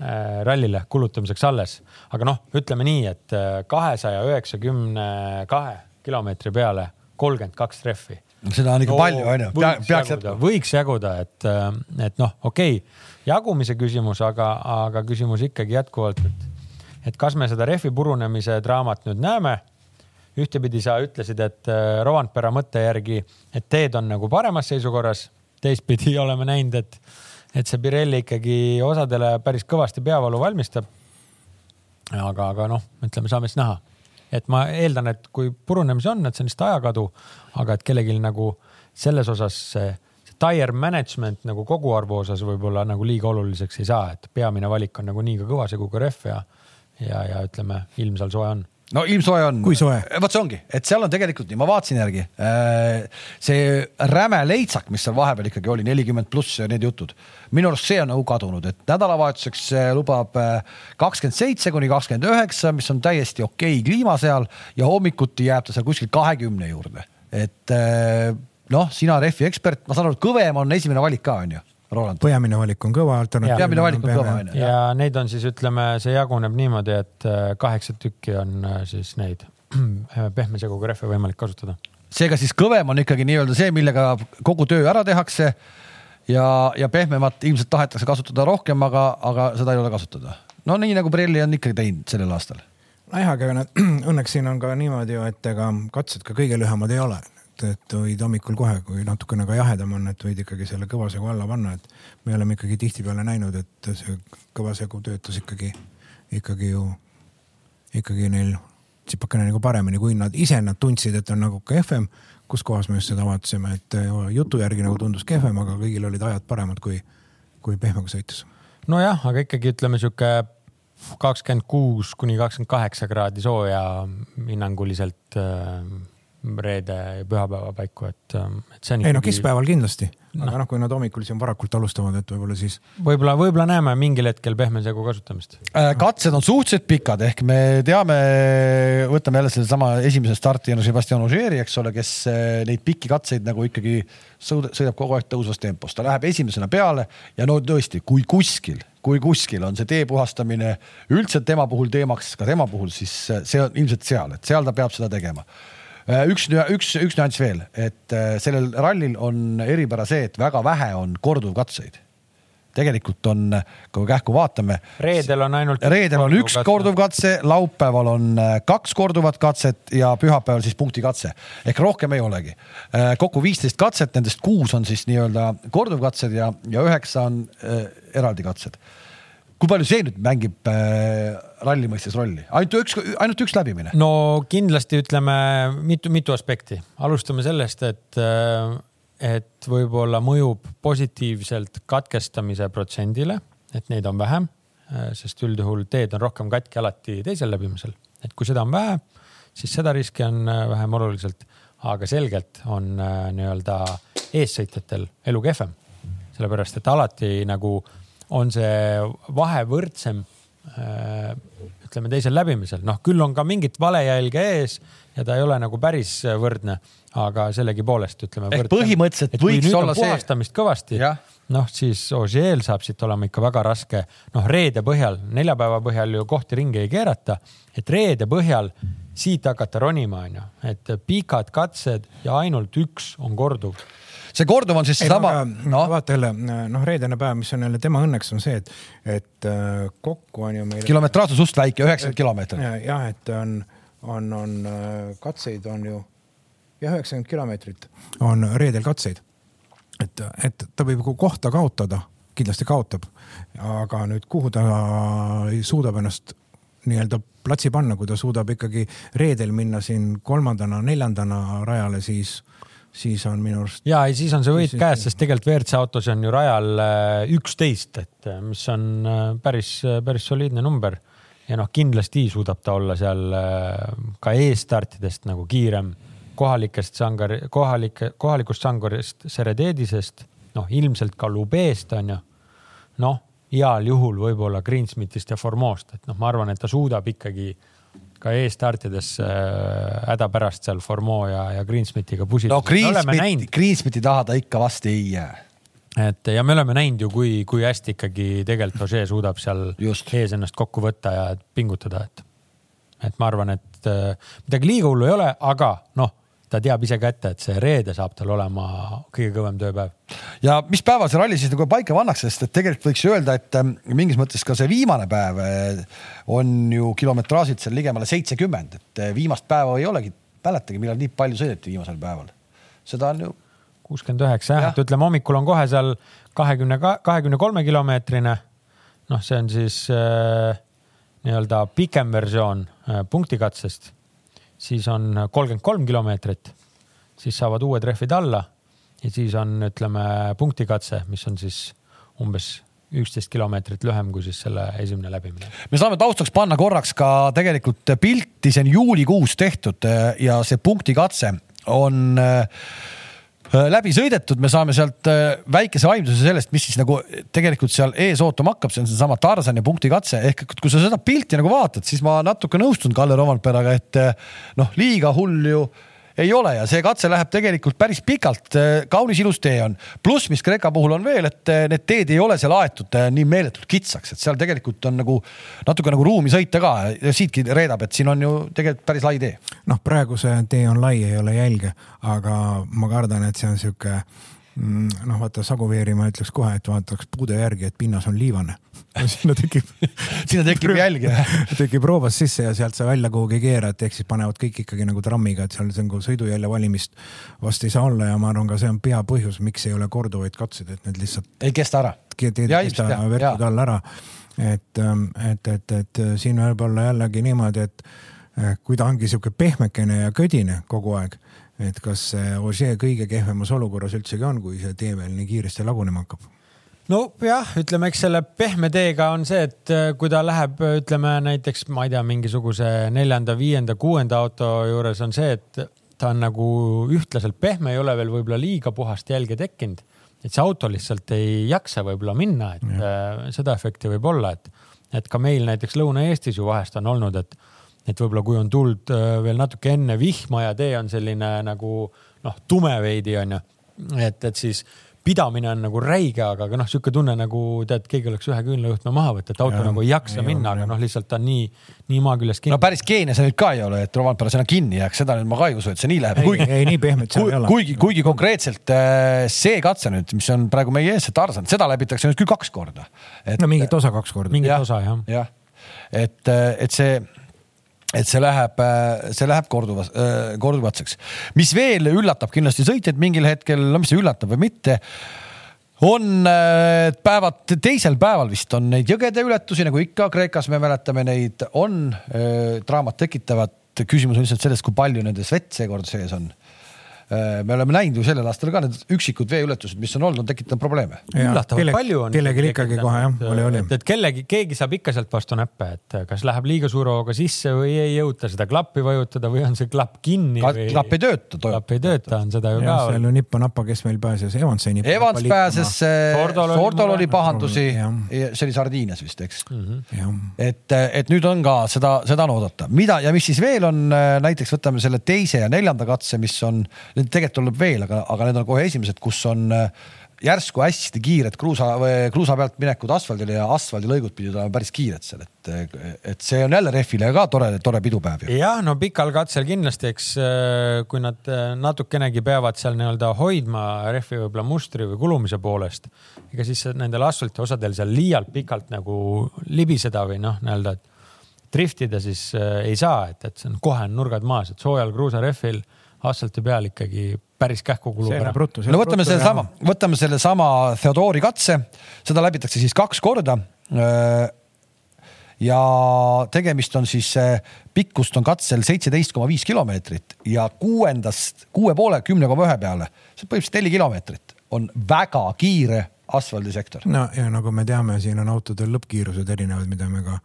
äh, rallile kulutamiseks alles. aga noh, ütleme nii, et äh, kahesaja üheksakümne kahe kilomeetri peale kolmkümmend kaks trehvi. seda on ikka no, palju, onju. peaks jätkuma. võiks jaguda, et, äh, et noh, okei okay,, jagumise küsimus, aga, aga küsimus ikkagi jätkuvalt, et, et kas me seda rehvi purunemise draamat nüüd näeme ühtepidi sa ütlesid, et äh, Rovanpera mõtte järgi, et teed on nagu paremas seisukorras, teistpidi oleme näinud, et, et see Pirelli ikkagi osadele päris kõvasti peavalu valmistab. aga, aga noh, ütleme, saame siis näha. Et ma eeldan, et kui purunemisi on, et see on lihtsalt ajakadu, aga et kellelgi nagu selles osas see, see tire management nagu koguarvu osas võib-olla nagu liiga oluliseks ei saa, et peamine valik on nagu nii ka kõva seguga rehv ja, ja, ja ütleme, ilm seal soe on no ilmsoe on. kui soe? vot see ongi, et seal on tegelikult nii, ma vaatasin järgi. Äh, see räme leitsak, mis seal vahepeal ikkagi oli, nelikümmend pluss ja need jutud. minu arust see on nagu kadunud, et nädalavahetuseks lubab äh, kakskümmend seitse kuni kakskümmend üheksa, mis on täiesti okei kliima seal ja hommikuti jääb ta seal kuskil kahekümne juurde, et noh, sina rehvi ekspert, ma saan aru, et kõvem on esimene valik ka, on ju Roland. peamine valik on kõva, alternatiivne. peamine valik on kõva onju. ja neid on siis ütleme, see jaguneb niimoodi, et äh, kaheksa tükki on äh, siis neid pehme seguga rehve võimalik kasutada. seega siis kõvem on ikkagi nii-öelda see, millega kogu töö ära tehakse ja, ja pehmemat ilmselt tahetakse kasutada rohkem, aga, aga seda ei ole kasutada. no nii nagu Pirelli on ikkagi teinud sellel aastal. nojah, aga õnneks siin on ka niimoodi ju, et ega katsed ka kõige lühemad ei ole et võid hommikul kohe, kui natukene ka jahedam on, et võid ikkagi selle kõva segu alla panna, et me oleme ikkagi tihtipeale näinud, et see kõva segu töötas ikkagi, ikkagi ju, ikkagi neil tsipakene nagu paremini, kui nad ise nad tundsid, et on nagu kehvem. kus kohas me just seda vaatasime, et jutu järgi nagu tundus kehvem, aga kõigil olid ajad paremad kui, kui pehmega sõites. nojah, aga ikkagi ütleme sihuke kakskümmend kuus kuni kakskümmend kaheksa kraadi sooja hinnanguliselt äh, reede ja pühapäeva paiku, et, ähm, et see on. ei no keskpäeval kindlasti no., aga noh, kui nad hommikul siin varakult alustavad, et võib-olla siis. võib-olla, võib-olla näeme mingil hetkel pehme segu kasutamist. Äh, katsed on suhteliselt pikad, ehk me teame, võtame jälle sellesama esimese starti Sebastian Ogieri, eks ole, kes äh, neid pikki katseid nagu ikkagi sõidab kogu aeg tõusvas tempos, ta läheb esimesena peale ja no tõesti, kui kuskil kui kuskil on see tee puhastamine üldse tema puhul teemaks, ka tema puhul, siis äh, see on ilmselt seal, et seal ta peab seda tegema üks, üks, üks nüanss veel, et äh, sellel rallil on eripära see, et väga vähe on korduvkatseid tegelikult on, kui me kähku vaatame. reedel on ainult. reedel on üks korduvkatse, laupäeval on äh, kaks korduvat katset ja pühapäeval siis punktikatse ehk rohkem ei olegi. kokku viisteist katset, nendest kuus on siis nii-öelda korduvkatsed ja, ja üheksa on äh, eraldi katsed kui palju see nüüd mängib äh, ralli mõistes rolli, ainult üks, ainult üks läbimine? no kindlasti ütleme mitu, mitu aspekti, alustame sellest, et, äh, et võib-olla mõjub positiivselt katkestamise protsendile, et neid on vähem, äh, sest üldjuhul teed on rohkem katki alati teisel läbimisel, et kui seda on vähe, siis seda riski on äh, vähem oluliselt, aga selgelt on nii-öelda eessõitjatel elu kehvem, sellepärast et alati nagu on see vahe võrdsem äh, ütleme teisel läbimisel, noh, küll on ka mingit valejälge ees ja ta ei ole nagu päris võrdne, aga sellegipoolest ütleme. ehk põhimõtteliselt võiks olla see. puhastamist kõvasti, noh, siis Ogiel saab siit olema ikka väga raske, noh, reede põhjal, neljapäeva põhjal ju kohti ringi ei keerata, et reede põhjal siit hakata ronima, onju, et pikad katsed ja ainult üks on korduv see korduv on siis seesama no.. vaata jälle noh, reedene päev, mis on jälle tema õnneks on see, et, et äh, kokku on ju meil. kilometraaž on suht väike, üheksakümmend kilomeetrit. jah, et on, on, on äh, katseid on ju jah, üheksakümmend kilomeetrit on reedel katseid. et, et ta võib kohta kaotada, kindlasti kaotab, aga nüüd kuhu ta suudab ennast nii-öelda platsi panna, kui ta suudab ikkagi reedel minna siin kolmandana, neljandana rajale, siis siis on minu arust. ja, ei siis on see võit käes, sest tegelikult WRC autos on ju rajal äh, üksteist, et äh, mis on äh, päris, päris soliidne number. ja noh, kindlasti suudab ta olla seal ka eesstartidest nagu kiirem, kohalikest sangar, kohalike, kohalikust sangurist Serededisest, noh ilmselt ka Lubeest on ju. noh, heal juhul võib-olla Greensmithist ja Formost, et noh, ma arvan, et ta suudab ikkagi ka e-startides äh, hädapärast seal Formeau ja, ja Greensmithiga pusitud. no Greensmith, Greensmithi taha ta ikka vast ei jää et ja me oleme näinud ju, kui, kui hästi ikkagi tegelikult Roger suudab seal Just. ees ennast kokku võtta ja pingutada, et, et ma arvan, et äh, midagi liiga hullu ei ole, aga noh, ta teab ise ka ette, et see reede saab tal olema kõige kõvem tööpäev. ja mis päeval see ralli siis nagu paika pannakse, sest et tegelikult võiks ju öelda, et ähm, mingis mõttes ka see viimane päev äh, on ju kilometraažilt seal ligemale seitsekümmend, et äh, viimast päeva ei olegi, mäletagi, millal nii palju sõideti viimasel päeval. seda on ju kuuskümmend üheksa jah, et ütleme, hommikul on kohe seal kahekümne, kahekümne kolme kilomeetrine. noh, see on siis äh, nii-öelda pikem versioon äh, punktikatsest. Siis on kolmkümmend kolm kilomeetrit, siis saavad uued rehvid alla ja siis on, ütleme, punktikatse, mis on siis umbes üksteist kilomeetrit lühem kui siis selle esimene läbimine. me saame taustaks panna korraks ka tegelikult pilti, see on juulikuus tehtud ja see punktikatse on Äh, läbi sõidetud, me saame sealt äh, väikese aimduse sellest, mis siis nagu tegelikult seal ees ootama hakkab, see on seesama Tarzani punktikatse ehk kui sa seda pilti nagu vaatad, siis ma natuke nõustun Kalle Romperaga, et äh, noh, liiga hull ju ei ole ja see katse läheb tegelikult päris pikalt. kaunis ilus tee on, pluss, mis Kreeka puhul on veel, et need teed ei ole seal aetud nii meeletult kitsaks, et seal tegelikult on nagu natuke nagu ruumi sõita ka siitki reedab, et siin on ju tegelikult päris lai tee. noh, praegu see tee on lai, ei ole jälge, aga ma kardan, et see on sihuke Mm, noh, vaata Sagu-Veeri ma ütleks kohe, et vaataks puude järgi, et pinnas on liivane. sinna tekib sinna tekib jälg jah tekib roobas sisse ja sealt sa välja kuhugi keerad, ehk siis panevad kõik ikkagi nagu trammiga, et seal nagu sõidujälje valimist vast ei saa olla ja ma arvan, ka see on peapõhjus, miks ei ole korduvaid katseid, et need lihtsalt. ei kesta ära. kesta verkude all ära. et, ähm, et, et, et siin võib olla jällegi niimoodi, et äh, kui ta ongi sihuke pehmekene ja ködine kogu aeg et kas see Ožee kõige kehvemas olukorras üldsegi on, kui see tee veel nii kiiresti lagunema hakkab? Nojah, ütleme, eks selle pehme teega on see, et äh, kui ta läheb, ütleme näiteks, ma ei tea, mingisuguse neljanda, viienda, kuuenda auto juures on see, et ta on nagu ühtlaselt pehme, ei ole veel võib-olla liiga puhast jälge tekkinud. et see auto lihtsalt ei jaksa võib-olla minna, et ja. Äh, seda efekti võib olla, et, et ka meil näiteks Lõuna-Eestis ju vahest on olnud, et et võib-olla kui on tuld äh, veel natuke enne vihma ja tee on selline nagu noh, tume veidi onju, et, et siis pidamine on nagu räige, aga, aga noh, sihuke tunne nagu tead, keegi oleks ühe küünlajuhtme maha võtnud, et auto ja, nagu ei jaksa ei minna, aga noh, lihtsalt ta on nii, nii maa küljes kinni. no päris geene see nüüd ka ei ole, et Rovanpera sinna kinni jääks, seda nüüd ma ka ei usu, et see nii läheb. kuigi, ei nii pehmet seal ei ole. kuigi, kuigi konkreetselt äh, see katse nüüd, mis on praegu meie ees, see Tarzan, seda läbitakse nüüd küll kaks korda. no mingit osa kaks korda. mingit osa jah. jah, et, äh, et see et see läheb, äh, see läheb korduvas, äh, korduvatseks. mis veel üllatab kindlasti sõitjaid mingil hetkel, no mis üllatab või mitte, on äh, päevad, teisel päeval vist on neid jõgede ületusi, nagu ikka Kreekas me mäletame neid, on draamat tekitavad. küsimus on lihtsalt selles, kui palju nendes vett seekord sees on me oleme näinud ju sellel aastal ka need üksikud veeületused, mis on olnud, on tekitanud probleeme. üllatavalt palju on. kellelgi ikkagi kohe jah, oli, oli. et kellegi, keegi saab ikka sealt vastu näppe, et kas läheb liiga suure hooga sisse või ei jõuta seda klappi vajutada või on see klapp kinni Ka, või. klapp ei tööta. klapp ei tööta, on seda ju ja, ka. seal ju nippa-nappa, kes meil pääses, Evans sai nippa. Evans pääses, Sordol oli pahandusi, see oli Sardiinias vist, eks mm. -hmm. et, et nüüd on ka seda, seda on oodata, mida ja mis siis veel on, näiteks võtame selle teise ja neljanda katse, mis on Neid tegelikult tuleb veel, aga, aga need on kohe esimesed, kus on äh, järsku hästi kiired kruusa või kruusa pealt minekud asfaldile ja asfaldilõigud pidid olema päris kiired seal, et, et see on jälle rehvile ka tore, tore pidupäev. jah, no pikal katsel kindlasti, eks äh, kui nad äh, natukenegi peavad seal nii-öelda hoidma rehvi võib-olla mustri või kulumise poolest, ega siis nendel asfalti osadel seal liialt pikalt nagu libiseda või noh, nii-öelda, driftida siis ei saa, et, et see on kohe on nurgad maas, et soojal kruusarehvil asfalti peal ikkagi päris kähku kulub ära. no võtame sellesama, võtame sellesama Theodori katse, seda läbitakse siis kaks korda. ja tegemist on siis, pikkust on katsel seitseteist koma viis kilomeetrit ja kuuendast kuue poole kümne koma ühe peale, see põhimõtteliselt neli kilomeetrit on väga kiire asfaldisektor. no ja nagu me teame, siin on autodel lõppkiirused erinevad, mida me ka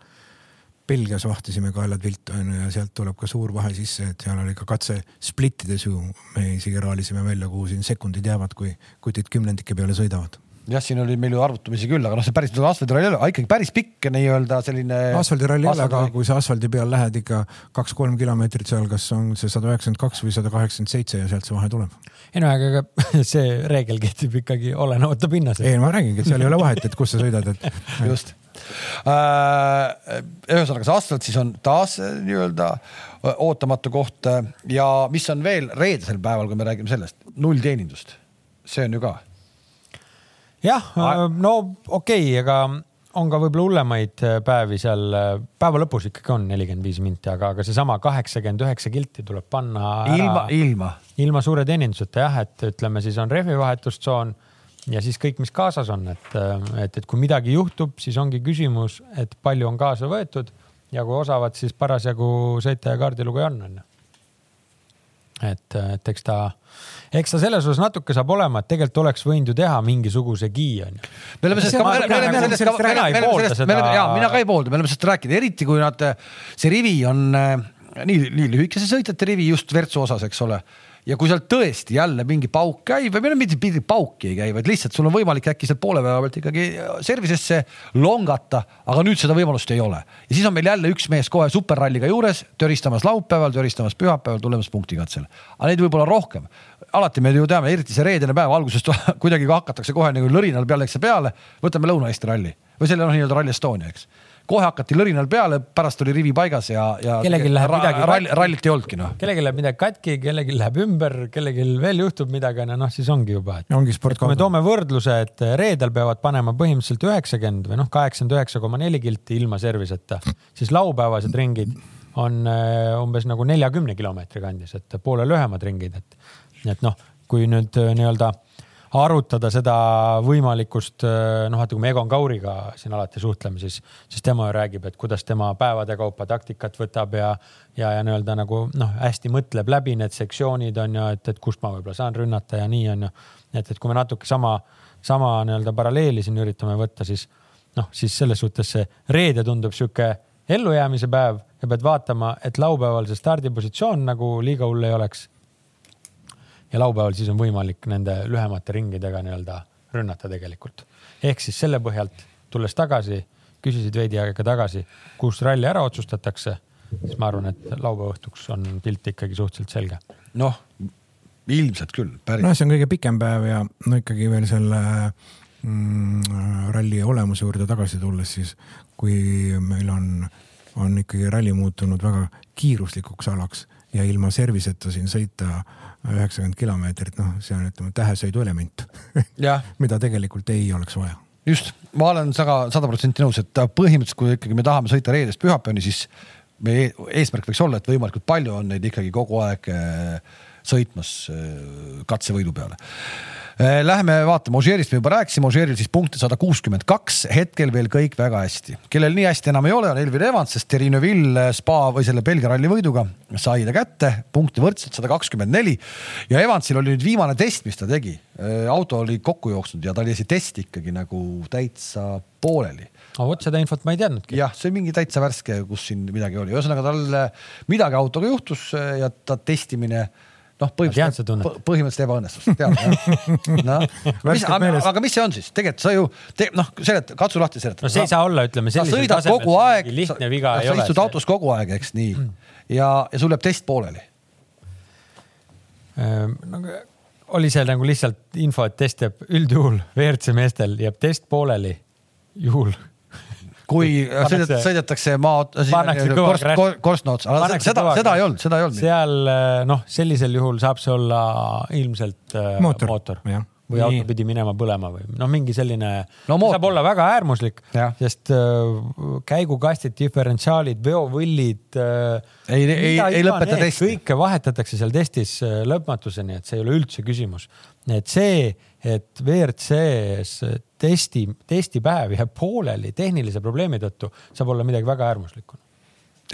Belgias vahtisime kaelad viltu onju ja sealt tuleb ka suur vahe sisse, et seal oli ka katse splittides ju, me isegi raalisime välja, kuhu siin sekundid jäävad, kui kutid kümnendike peale sõidavad jah, siin oli meil ju arvutamisi küll, aga noh, see päris asfaldiralli ei ole, ikkagi päris pikk nii-öelda selline. asfaldiralli ei ole, aga kui sa asfaldi peal lähed ikka kaks-kolm kilomeetrit seal, kas on see sada üheksakümmend kaks või sada kaheksakümmend seitse ja sealt see vahe tuleb. ei no aga see reegel kehtib ikkagi olenemata pinnasest. ei, ma räägingi, et seal ei ole vahet, et kus sa sõidad, et. just. Ühesõnaga, see asfalt siis on taas nii-öelda ootamatu koht ja mis on veel reedesel päeval, kui me räägime sellest, nullteenindust, see on ju ka jah, no okei okay,, aga on ka võib-olla hullemaid äh, päevi seal, äh, päeva lõpus ikkagi on nelikümmend viis minti, aga, aga seesama kaheksakümmend üheksa kilti tuleb panna ära. ilma, ilma. ilma suure teeninduseta jah, et ütleme, siis on rehvivahetustsoon ja siis kõik, mis kaasas on, et, äh, et, et kui midagi juhtub, siis ongi küsimus, et palju on kaasa võetud ja kui osavad siis parasjagu sõita ja kaardilugeja on, on ju. et, et eks ta eks ta selles osas natuke saab olema, et tegelikult oleks võinud ju teha mingisugusegi onju. me oleme sellest ka, me oleme sellest ka, me oleme sellest, jaa, mina ka ei poolda, me oleme sellest rääkinud, eriti kui nad, see rivi on äh, nii, nii lühikese sõitjate rivi just Virtsu osas, eks ole ja kui seal tõesti jälle mingi pauk käib või mitte mingi pauki ei käi, vaid lihtsalt sul on võimalik äkki sealt poole päeva pealt ikkagi service'isse longata, aga nüüd seda võimalust ei ole. ja siis on meil jälle üks mees kohe superralliga juures, töristamas laupäeval, töristamas pühapäeval, tulemas punktikatsele. aga neid võib olla rohkem. alati me ju teame, eriti see reedene päev algusest kuidagi hakatakse kohe nagu lõrinal peale, eks peale, võtame Lõuna-Eesti ralli või selle noh, nii-öelda Rally Estonia, eks kohe hakati lõrinal peale, pärast oli rivi paigas ja, ja. kellelgi läheb midagi rall, rallit ei olnudki noh. kellelgi läheb midagi katki, kellelgi läheb ümber, kellelgi veel juhtub midagi, noh siis ongi juba. ongi sport. kui me toome võrdluse, et reedel peavad panema põhimõtteliselt üheksakümmend või noh, kaheksakümmend üheksa koma neli kilti ilma service'ita, siis laupäevased ringid on äh, umbes nagu neljakümne kilomeetri kandis, et poole lühemad ringid, et, et noh, kui nüüd äh, nii-öelda arutada seda võimalikust, äh, noh, vaata kui me Egon Kauriga siin alati suhtleme, siis, siis tema ju räägib, et kuidas tema päevade kaupa taktikat võtab ja, ja, ja nii-öelda nagu noh, hästi mõtleb läbi need sektsioonid on ju, et, et kust ma võib-olla saan rünnata ja nii on ju. et, et kui me natuke sama, sama nii-öelda paralleeli siin üritame võtta, siis noh, siis selles suhtes see reede tundub sihuke ellujäämise päev ja pead vaatama, et laupäeval see stardipositsioon nagu liiga hull ei oleks ja laupäeval siis on võimalik nende lühemate ringidega nii-öelda rünnata tegelikult. ehk siis selle põhjalt, tulles tagasi, küsisid veidi aega tagasi, kus ralli ära otsustatakse, siis ma arvan, et laupäeva õhtuks on pilt ikkagi suhteliselt selge. noh, ilmselt küll, päris. noh, see on kõige pikem päev ja no ikkagi veel selle mm, ralli olemuse juurde tagasi tulles, siis kui meil on, on ikkagi ralli muutunud väga kiiruslikuks alaks ja ilma service'ita siin sõita üheksakümmend kilomeetrit, noh, see on, ütleme, tähesõidu element mida tegelikult ei oleks vaja. just, ma olen sada, sada protsenti nõus, et põhimõtteliselt, kui ikkagi me tahame sõita reedest pühapäevani, siis meie eesmärk võiks olla, et võimalikult palju on neid ikkagi kogu aeg äh, sõitmas äh, katsevõidu peale Äh, läheme vaatame, Ožeerist me juba rääkisime, Ožeeril siis punkte sada kuuskümmend kaks, hetkel veel kõik väga hästi. kellel nii hästi enam ei ole, on Elvir Evans, sest Terino-Vill spa või selle Belgia ralli võiduga sai ta kätte, punkte võrdselt sada kakskümmend neli. ja Evansil oli nüüd viimane test, mis ta tegi. Äh, auto oli kokku jooksnud ja ta oli see test ikkagi nagu täitsa pooleli aga vot seda infot ma ei teadnudki. jah, see mingi täitsa värske, kus siin midagi oli, ühesõnaga tal midagi autoga juhtus ja ta testimine noh, põhimõtteliselt, põhimõtteliselt ebaõnnestus, tead noh. mis, aga mis see on siis, tegelikult sa ju te, noh, selet-, katsu lahti seletada. no see ei saa olla, ütleme sellisel tasemel. kogu aeg, ole. sa istud autos kogu aeg, eks nii mm. ja, ja sul jääb test pooleli ehm,. no oli seal nagu lihtsalt info, et test jääb üldjuhul WRC meestel jääb test pooleli juhul kui sõidet, sõidetakse maa, korstna otsa, aga seda, seda ei olnud, seda ei olnud. seal noh, sellisel juhul saab see olla ilmselt äh, mootor, mootor. Või Nii. auto pidi minema põlema või noh, mingi selline no,, saab olla väga äärmuslik, sest äh, käigukastid, diferentsiaalid, veovõllid äh,. ei, ei, ei lõpeta testi. kõike vahetatakse seal testis äh, lõpmatuseni, et see ei ole üldse küsimus. et see, et WRC-s testi, testipäev jääb pooleli tehnilise probleemi tõttu, saab olla midagi väga äärmuslikku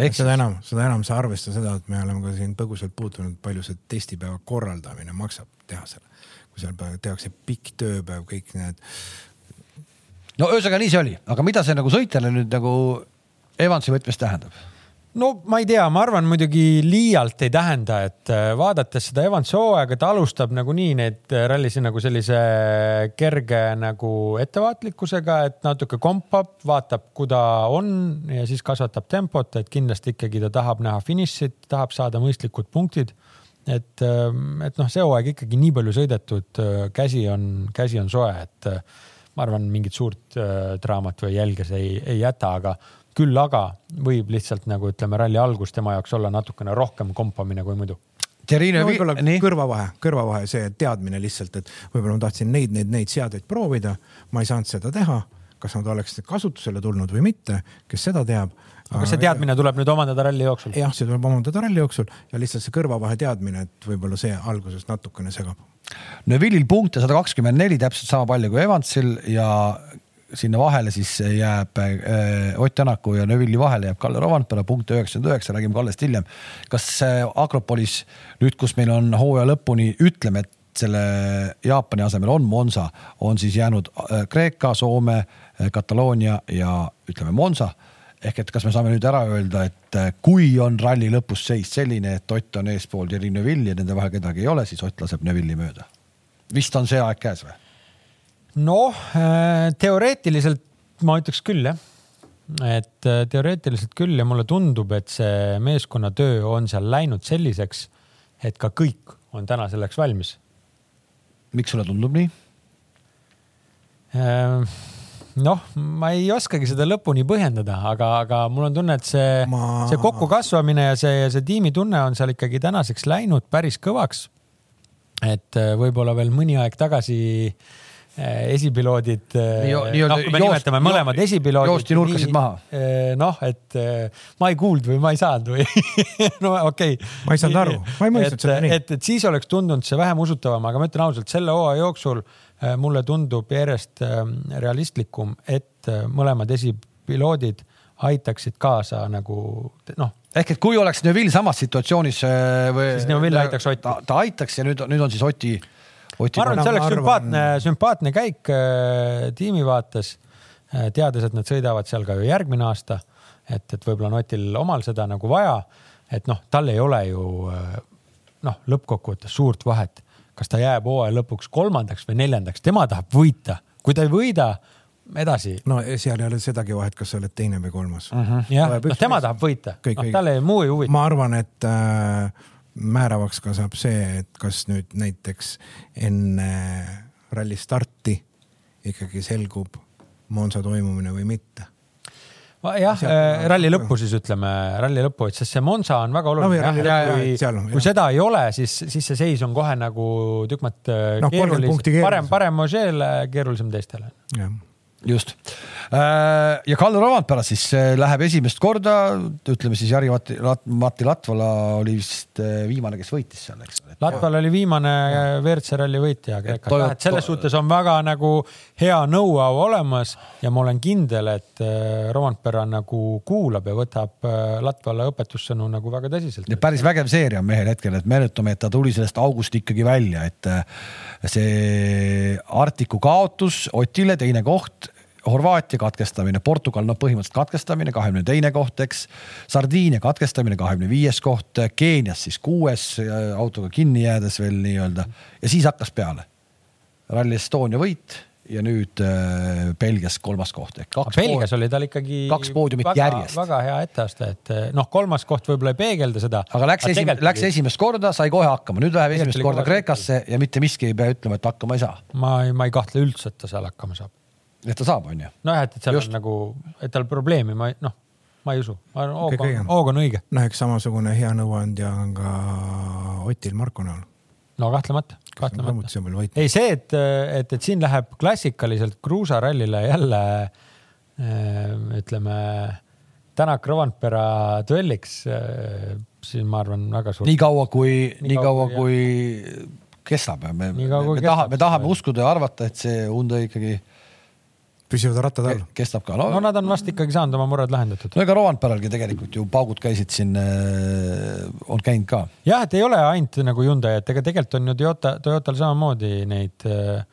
eks seda enam, seda enam sa arvesta seda, et me oleme ka siin põgusalt puutunud, palju see testipäeva korraldamine maksab tehasele kui seal tehakse pikk tööpäev, kõik need. no ühesõnaga nii see oli, aga mida see nagu sõitjale nüüd nagu Evansi võtmes tähendab? no ma ei tea, ma arvan muidugi liialt ei tähenda, et äh, vaadates seda Evans hooaega, ta alustab nagunii neid äh, rallisid nagu sellise kerge nagu ettevaatlikkusega, et natuke kompab, vaatab, kuhu ta on ja siis kasvatab tempot, et kindlasti ikkagi ta tahab näha finišit, tahab saada mõistlikud punktid. Et, ähm, et noh, see hooaeg ikkagi nii palju sõidetud, äh, käsi on, käsi on soe, et ma arvan, mingit suurt draamat või jälge see ei, ei jäta, aga küll aga võib lihtsalt nagu ütleme, ralli algus tema jaoks olla natukene rohkem kompamine kui muidu. No, võib-olla kõrvavahe, kõrvavahe, see teadmine lihtsalt, et võib-olla ma tahtsin neid, neid, neid seadeid proovida, ma ei saanud seda teha. Kas nad oleksid kasutusele tulnud või mitte, kes seda teab. aga see teadmine tuleb nüüd omandada ralli jooksul? jah, see tuleb omandada ralli jooksul ja lihtsalt see kõrvavahe teadmine, et võib-olla see alguses natukene segab. Neville'il punkte sada kakskümmend neli, täpselt sama palju kui Evansil ja sinna vahele siis jääb äh, Ott Tänaku ja Neville'i vahele jääb Kalle Rovandpera punkt üheksakümmend üheksa, räägime Kallest hiljem. kas äh, Akropolis nüüd, kus meil on hooaja lõpuni, ütleme, et selle Jaapani asemel on Monza, on siis jäänud äh, Kreeka, Soome, Kataloonia ja ütleme Monza ehk et kas me saame nüüd ära öelda, et kui on ralli lõpus seis selline, et Ott on eespool Thierry Neville'i ja nende vahel kedagi ei ole, siis Ott laseb Neville'i mööda. vist on see aeg käes või? noh, äh, teoreetiliselt ma ütleks küll jah. et teoreetiliselt küll ja mulle tundub, et see meeskonnatöö on seal läinud selliseks, et ka kõik on täna selleks valmis. miks sulle tundub nii? Äh, noh, ma ei oskagi seda lõpuni põhjendada, aga, aga mul on tunne, et see ma..., see kokkukasvamine ja see, see tiimitunne on seal ikkagi tänaseks läinud päris kõvaks. et võib-olla veel mõni aeg tagasi äh, esipiloodid, eh, noh, kui me nimetame mõlemad esipiloodid. joosti nurkasid maha. Noh, et ma ei kuulnud või ma ei saanud või no okei okay.. ma ei saanud aru, ma ei mõistnud seda nii. et, et siis oleks tundunud see vähem usutavam, aga ma ütlen ausalt, selle hooaja jooksul mulle tundub järjest realistlikum, et mõlemad esipiloodid aitaksid kaasa nagu noh. ehk et kui oleks Neville samas situatsioonis või. siis Neville aitaks Otti. ta, ta aitaks ja nüüd, nüüd on siis Oti ma arvan, et see oleks sümpaatne, sümpaatne käik äh, tiimi vaates äh,. teades, et nad sõidavad seal ka ju järgmine aasta. et, et võib-olla on Otil omal seda nagu vaja. et noh, tal ei ole ju äh, noh, lõppkokkuvõttes suurt vahet, kas ta jääb hooaja lõpuks kolmandaks või neljandaks, tema tahab võita. kui ta ei võida, edasi. no seal ei ole sedagi vahet, kas sa oled teine või kolmas uh. -huh. jah, noh tema tahab võita, noh talle muu ei huvita. ma arvan, et äh, määravaks ka saab see, et kas nüüd näiteks enne ralli starti ikkagi selgub Monza toimumine või mitte jah, äh, ralli lõppu siis ütleme, ralli lõppu, et sest see Monza on väga oluline no,. kui, kui seda ei ole, siis, siis see seis on kohe nagu tükk maad no, keerulisem, parem, parem Mogele, keerulisem teistele. Just Äh, ja Kalle Rovandpera siis äh, läheb esimest korda, ütleme siis Jari-Mati Mati Latvala oli vist äh, viimane, kes võitis seal, eks ole. Latval oli viimane WRC ralli võitja Kreekas, et selles suhtes on väga nagu hea know-how olemas ja ma olen kindel, et Rovandpera nagu kuulab ja võtab Latvala õpetussõnu nagu väga tõsiselt. päris vägev seeria on mehel hetkel, et meenutame, et ta tuli sellest august ikkagi välja, et see Artiku kaotus Otile, teine koht Horvaatia katkestamine, Portugal, no põhimõtteliselt katkestamine, kahekümne teine koht, eks. Sardiinia katkestamine, kahekümne viies koht, Keenias siis kuues autoga kinni jäädes veel nii-öelda ja siis hakkas peale. Rally Estonia võit ja nüüd äh, Belgias kolmas koht ehk kaks. Belgias oli tal ikkagi kaks poodiumit väga, järjest. väga hea etteaste, et noh, kolmas koht võib-olla ei peegelda seda. aga läks esimest, läks esimest korda, sai kohe hakkama, nüüd läheb esimest korda Kreekasse ja mitte miski ei pea ütlema, et hakkama ei saa. ma ei, ma ei kahtle üldse, et ta seal hakkama saab et ta saab, on ju. nojah, et, et seal Just. on nagu, et tal probleemi, ma noh, ma ei usu, ma arvan, hoog on, hoog on õige. noh, eks samasugune hea nõuandja on ka Otil Marko näol. no kahtlemata, kahtlemata. ei see, et, et, et siin läheb klassikaliselt kruusarallile jälle äh, ütleme Tänak Rovanpera duelliks, äh, siin ma arvan väga suur. nii kaua, kui, nii kaua, kui kestab, me, me, me tahame, me tahame uskuda ja arvata, et see Hyundai ikkagi püsivad rattad all. kestab ka no,. no nad on vast ikkagi saanud oma mured lahendatud. no ega Rovanperalgi tegelikult ju paugud käisid siin äh,, on käinud ka. jah, et ei ole ainult nagu Hyundai, et ega tegelikult on ju Toyota, Toyotal samamoodi neid äh,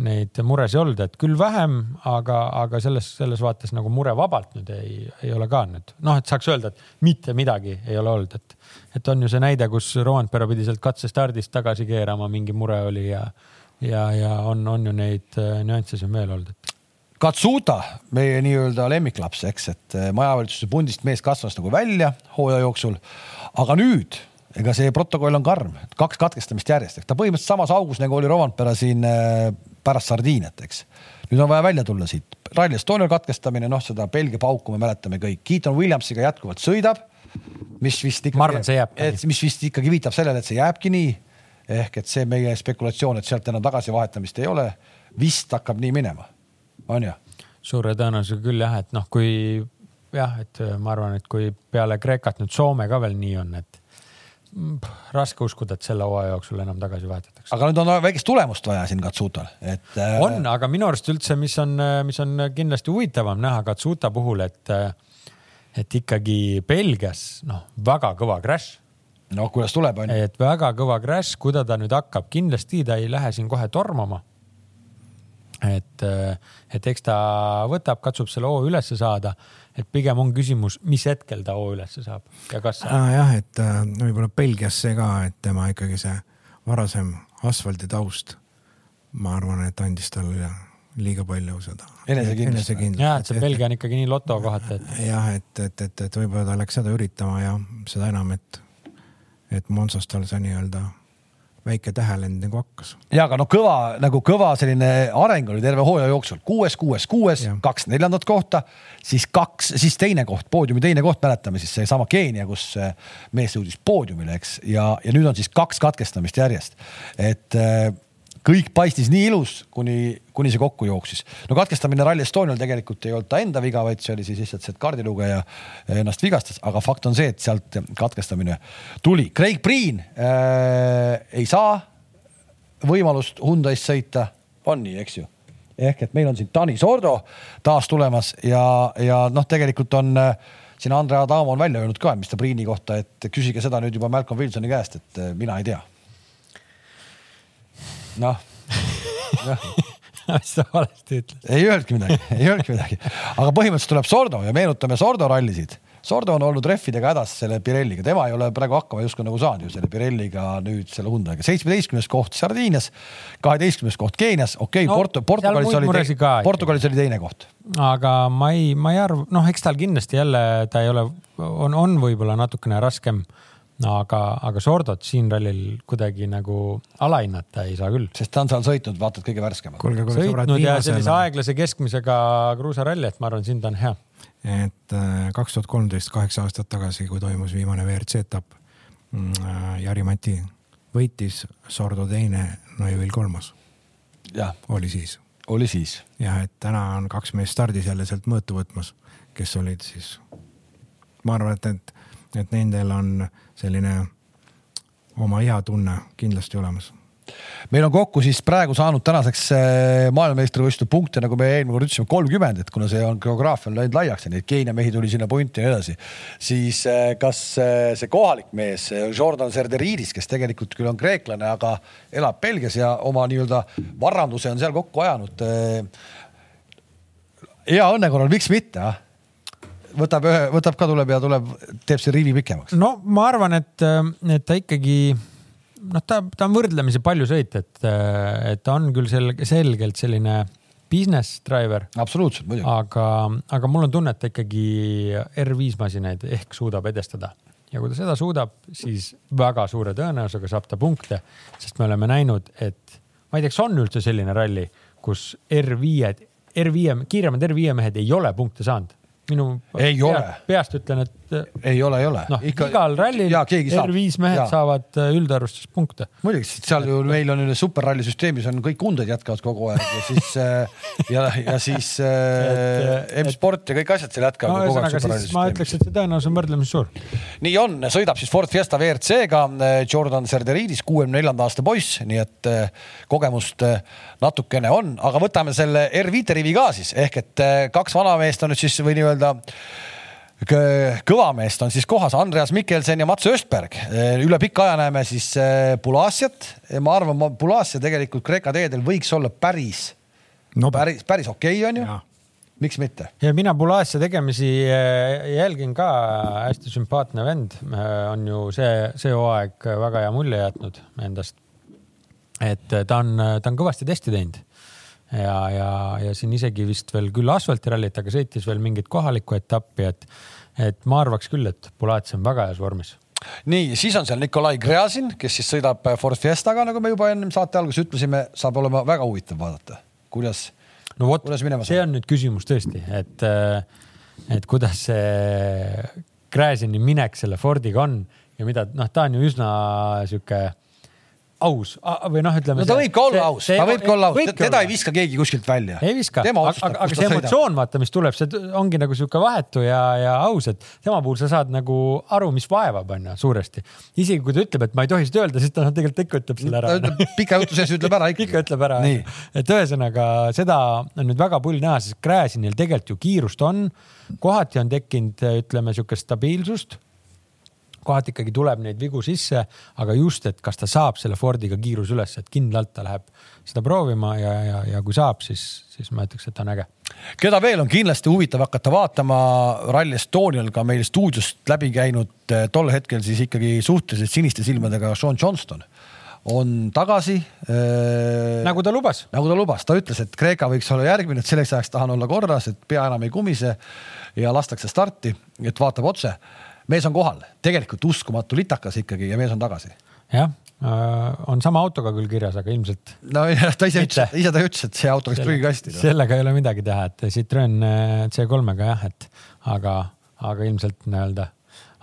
neid muresid olnud, et küll vähem, aga, aga selles, selles vaates nagu murevabalt nüüd ei, ei ole ka nüüd noh, et saaks öelda, et mitte midagi ei ole olnud, et, et on ju see näide, kus Roandpera pidi sealt katsestardist tagasi keerama, mingi mure oli ja, ja, ja on, on ju neid äh, nüansse siin veel olnud, et. Katsuta, meie nii-öelda lemmiklaps, eks, et äh, majavalitsuse pundist mees kasvas nagu välja hooaja jooksul, aga nüüd ega see protokoll on karm, kaks katkestamist järjest, ta põhimõtteliselt samas augus nagu oli Rovanpera siin äh, pärast Sardiiniat, eks. nüüd on vaja välja tulla siit. Rally Estonial katkestamine, noh, seda Belgia pauku me mäletame kõik. Keaton Williamsiga jätkuvalt sõidab, mis vist ikkagi. ma arvan, et see jääb. mis vist ikkagi viitab sellele, et see jääbki nii. ehk et see meie spekulatsioon, et sealt enam tagasivahetamist ei ole, vist hakkab nii minema, on ju? suure tõenäosusega küll jah, et noh, kui jah, et ma arvan, et kui peale Kreekat nüüd Soome ka veel nii on, et raske uskuda, et selle hooaja jooksul enam tagasi vahetatakse. aga nüüd on väikest tulemust vaja siin Katsutal, et äh.... on, aga minu arust üldse, mis on, mis on kindlasti huvitavam näha Katsuta puhul, et, et ikkagi Belgias noh, väga kõva crash. no kuidas tuleb, on ju. et väga kõva crash, kuida ta nüüd hakkab, kindlasti ta ei lähe siin kohe tormama et, et eks ta võtab, katsub selle hoo ülesse saada et pigem on küsimus, mis hetkel ta hoo ülesse saab ja kas saab. jah, et äh, võib-olla Belgias see ka, et tema ikkagi see varasem asfaldi taust, ma arvan, et andis talle liiga palju seda enesekindlust. ja, et see Belgia on ikkagi nii loto kohati, et. jah, et, et, et, et võib-olla ta läks seda üritama ja seda enam, et, et Monsas tal see nii-öelda väike tähelend nagu hakkas. ja aga no kõva nagu kõva selline areng oli terve hooaja jooksul, kuues, kuues, kuues, kaks neljandat kohta, siis kaks, siis teine koht, poodiumi teine koht, mäletame siis seesama Keenia, kus mees jõudis poodiumile, eks, ja, ja nüüd on siis kaks katkestamist järjest, et äh, kõik paistis nii ilus, kuni, kuni see kokku jooksis. no katkestamine Rally Estonial tegelikult ei olnud ta enda viga, vaid see oli siis lihtsalt see, et kaardilugeja ennast vigastas, aga fakt on see, et sealt katkestamine tuli. Craig Priin äh, ei saa võimalust Hyundai'st sõita, on nii, eks ju? ehk et meil on siin Tanis Ordo taas tulemas ja, ja noh, tegelikult on äh, siin Andre Adamo on välja öelnud ka, mis ta Priini kohta, et küsige seda nüüd juba Malcolm Wilsoni käest, et mina ei tea noh mis sa valesti ütlesid? ei öelnudki midagi, ei öelnudki midagi, aga põhimõtteliselt tuleb Sordo ja meenutame Sordo rallisid. Sordo on olnud rehvidega hädas selle Pirelliga, tema ei ole praegu hakkama justkui nagu saanud ju selle Pirelliga nüüd selle Hyundai'ga. seitsmeteistkümnes koht Sardiinias, kaheteistkümnes koht Keenias, okei okay, no, Portu-, Portugalis oli, Portugalis oli teine koht. aga ma ei, ma ei arva, noh, eks tal kindlasti jälle ta ei ole, on, on võib-olla natukene raskem aga, aga Sordot siin rallil kuidagi nagu alahinnata ei saa küll. sest ta on seal sõitnud, vaatad kõige värskemad. sõitnud ja sellise aeglase keskmisega kruusaralli, et ma arvan, siin ta on hea. et äh, kaks tuhat kolmteist, kaheksa aastat tagasi, kui toimus viimane WRC etapp, mm, äh, Jari Mati võitis, Sordo teine, Neuvill kolmas. oli siis. oli siis. jah, et täna on kaks meest stardis jälle sealt mõõtu võtmas, kes olid siis, ma arvan, et need et nendel on selline oma hea tunne kindlasti olemas meil on kokku siis praegu saanud tänaseks eh, maailmameistrivõistluste punkte, nagu me eelmine kord ütlesime, kolmkümmend, et kuna see on geograafia on läinud laiaks ja neid Keenia mehi tuli sinna punti ja nii edasi, siis eh, kas eh, see kohalik mees, Jordan Serderidis, kes tegelikult küll on kreeklane, aga elab Belgias ja oma nii-öelda varanduse on seal kokku ajanud. hea õnne korral, miks mitte, ah võtab ühe, võtab ka, tuleb ja tuleb, teeb selle rivi pikemaks. no ma arvan, et, et ta ikkagi noh, ta, ta on võrdlemisi palju sõit, et, et ta on küll selge, selgelt selline business driver. absoluutselt, muidugi. aga, aga mul on tunne, et ta ikkagi R5 masinaid ehk suudab edestada ja kui ta seda suudab, siis väga suure tõenäosusega saab ta punkte, sest me oleme näinud, et ma ei tea, kas on üldse selline ralli, kus R5-d, R5, kiiremad R5 mehed ei ole punkte saanud minu ei pea, ole. peast ütlen, et. Ei ole, ei ole. noh, igal rallil R5 mehed ja. saavad äh, üldarvustus punkte. muidugi, sest seal ju meil on superralli süsteemis on kõik unded jätkavad kogu aeg ja siis äh, ja, ja siis äh, M-sport ja kõik asjad seal jätkavad no, superralli süsteemis. ma ütleks, et see tõenäosus on võrdlemisi suur. nii on, sõidab siis Ford Fiesta WRC-ga Jordan Serderidis, kuuekümne neljanda aasta poiss, nii et kogemust natukene on, aga võtame selle R5 rivi ka siis ehk et kaks vanameest on nüüd siis või nii-öelda kõva meest on siis kohas Andreas Mikkelsen ja Mats Östberg. üle pika aja näeme siis Pulassiat. ma arvan, Pulassia tegelikult Kreeka teedel võiks olla päris no päris, päris okei okay, on ju miks mitte? ja mina Bulassia tegemisi jälgin ka, hästi sümpaatne vend, on ju see, see hooaeg väga hea mulje jätnud endast. et ta on, ta on kõvasti testi teinud ja, ja, ja siin isegi vist veel küll asfaltirallit, aga sõitis veel mingit kohalikku etappi, et, et ma arvaks küll, et Bulassia on väga heas vormis. Nii, siis on seal Nikolai Gräzin, kes siis sõidab Ford Fiestaga, nagu me juba ennem saate alguses ütlesime, saab olema väga huvitav vaadata, kuidas no vot, see on nüüd küsimus tõesti, et, äh, et kuidas see Gräzini minek selle Fordiga on ja mida, noh, ta on ju üsna sihuke aus või noh, ütleme. no ta võib ka olla aus, ta võib ka olla aus, teda ei viska keegi kuskilt välja. ei viska, aga, aga see emotsioon, vaata, mis tuleb, see ongi nagu sihuke vahetu ja, ja aus, et tema puhul sa saad nagu aru, mis vaevab, on ju, suuresti. isegi kui ta ütleb, et ma ei tohi seda öelda, siis ta noh, tegelikult ikka ütleb selle ära. ta ütleb pika jutu sees ütleb ära ikkagi. ikka ütleb ära. et ühesõnaga seda on nüüd väga pull näha, sest Gräzinil tegelikult ju kiirust on, kohati on tekkinud, ütleme sihukest stabiilsust kohati ikkagi tuleb neid vigu sisse, aga just, et kas ta saab selle Fordiga kiiruse üles, et kindlalt ta läheb seda proovima ja, ja, ja kui saab, siis, siis ma ütleks, et on äge. keda veel on kindlasti huvitav hakata vaatama Rally Estonial ka meil stuudiost läbi käinud eh, tol hetkel siis ikkagi suhteliselt siniste silmadega Sean Johnston on tagasi äh,. nagu ta lubas. nagu ta lubas, ta ütles, et Kreeka võiks olla järgmine, et selleks ajaks tahan olla korras, et pea enam ei kumise ja lastakse starti, et vaatab otse mees on kohal, tegelikult uskumatu litakas ikkagi ja mees on tagasi. jah äh,, on sama autoga küll kirjas, aga ilmselt. nojah, ta ise ütles, ise ta ütles, et see auto läks prügikasti. sellega ei ole midagi teha, et Citroen äh, C3-ga jah, et aga, aga ilmselt nii-öelda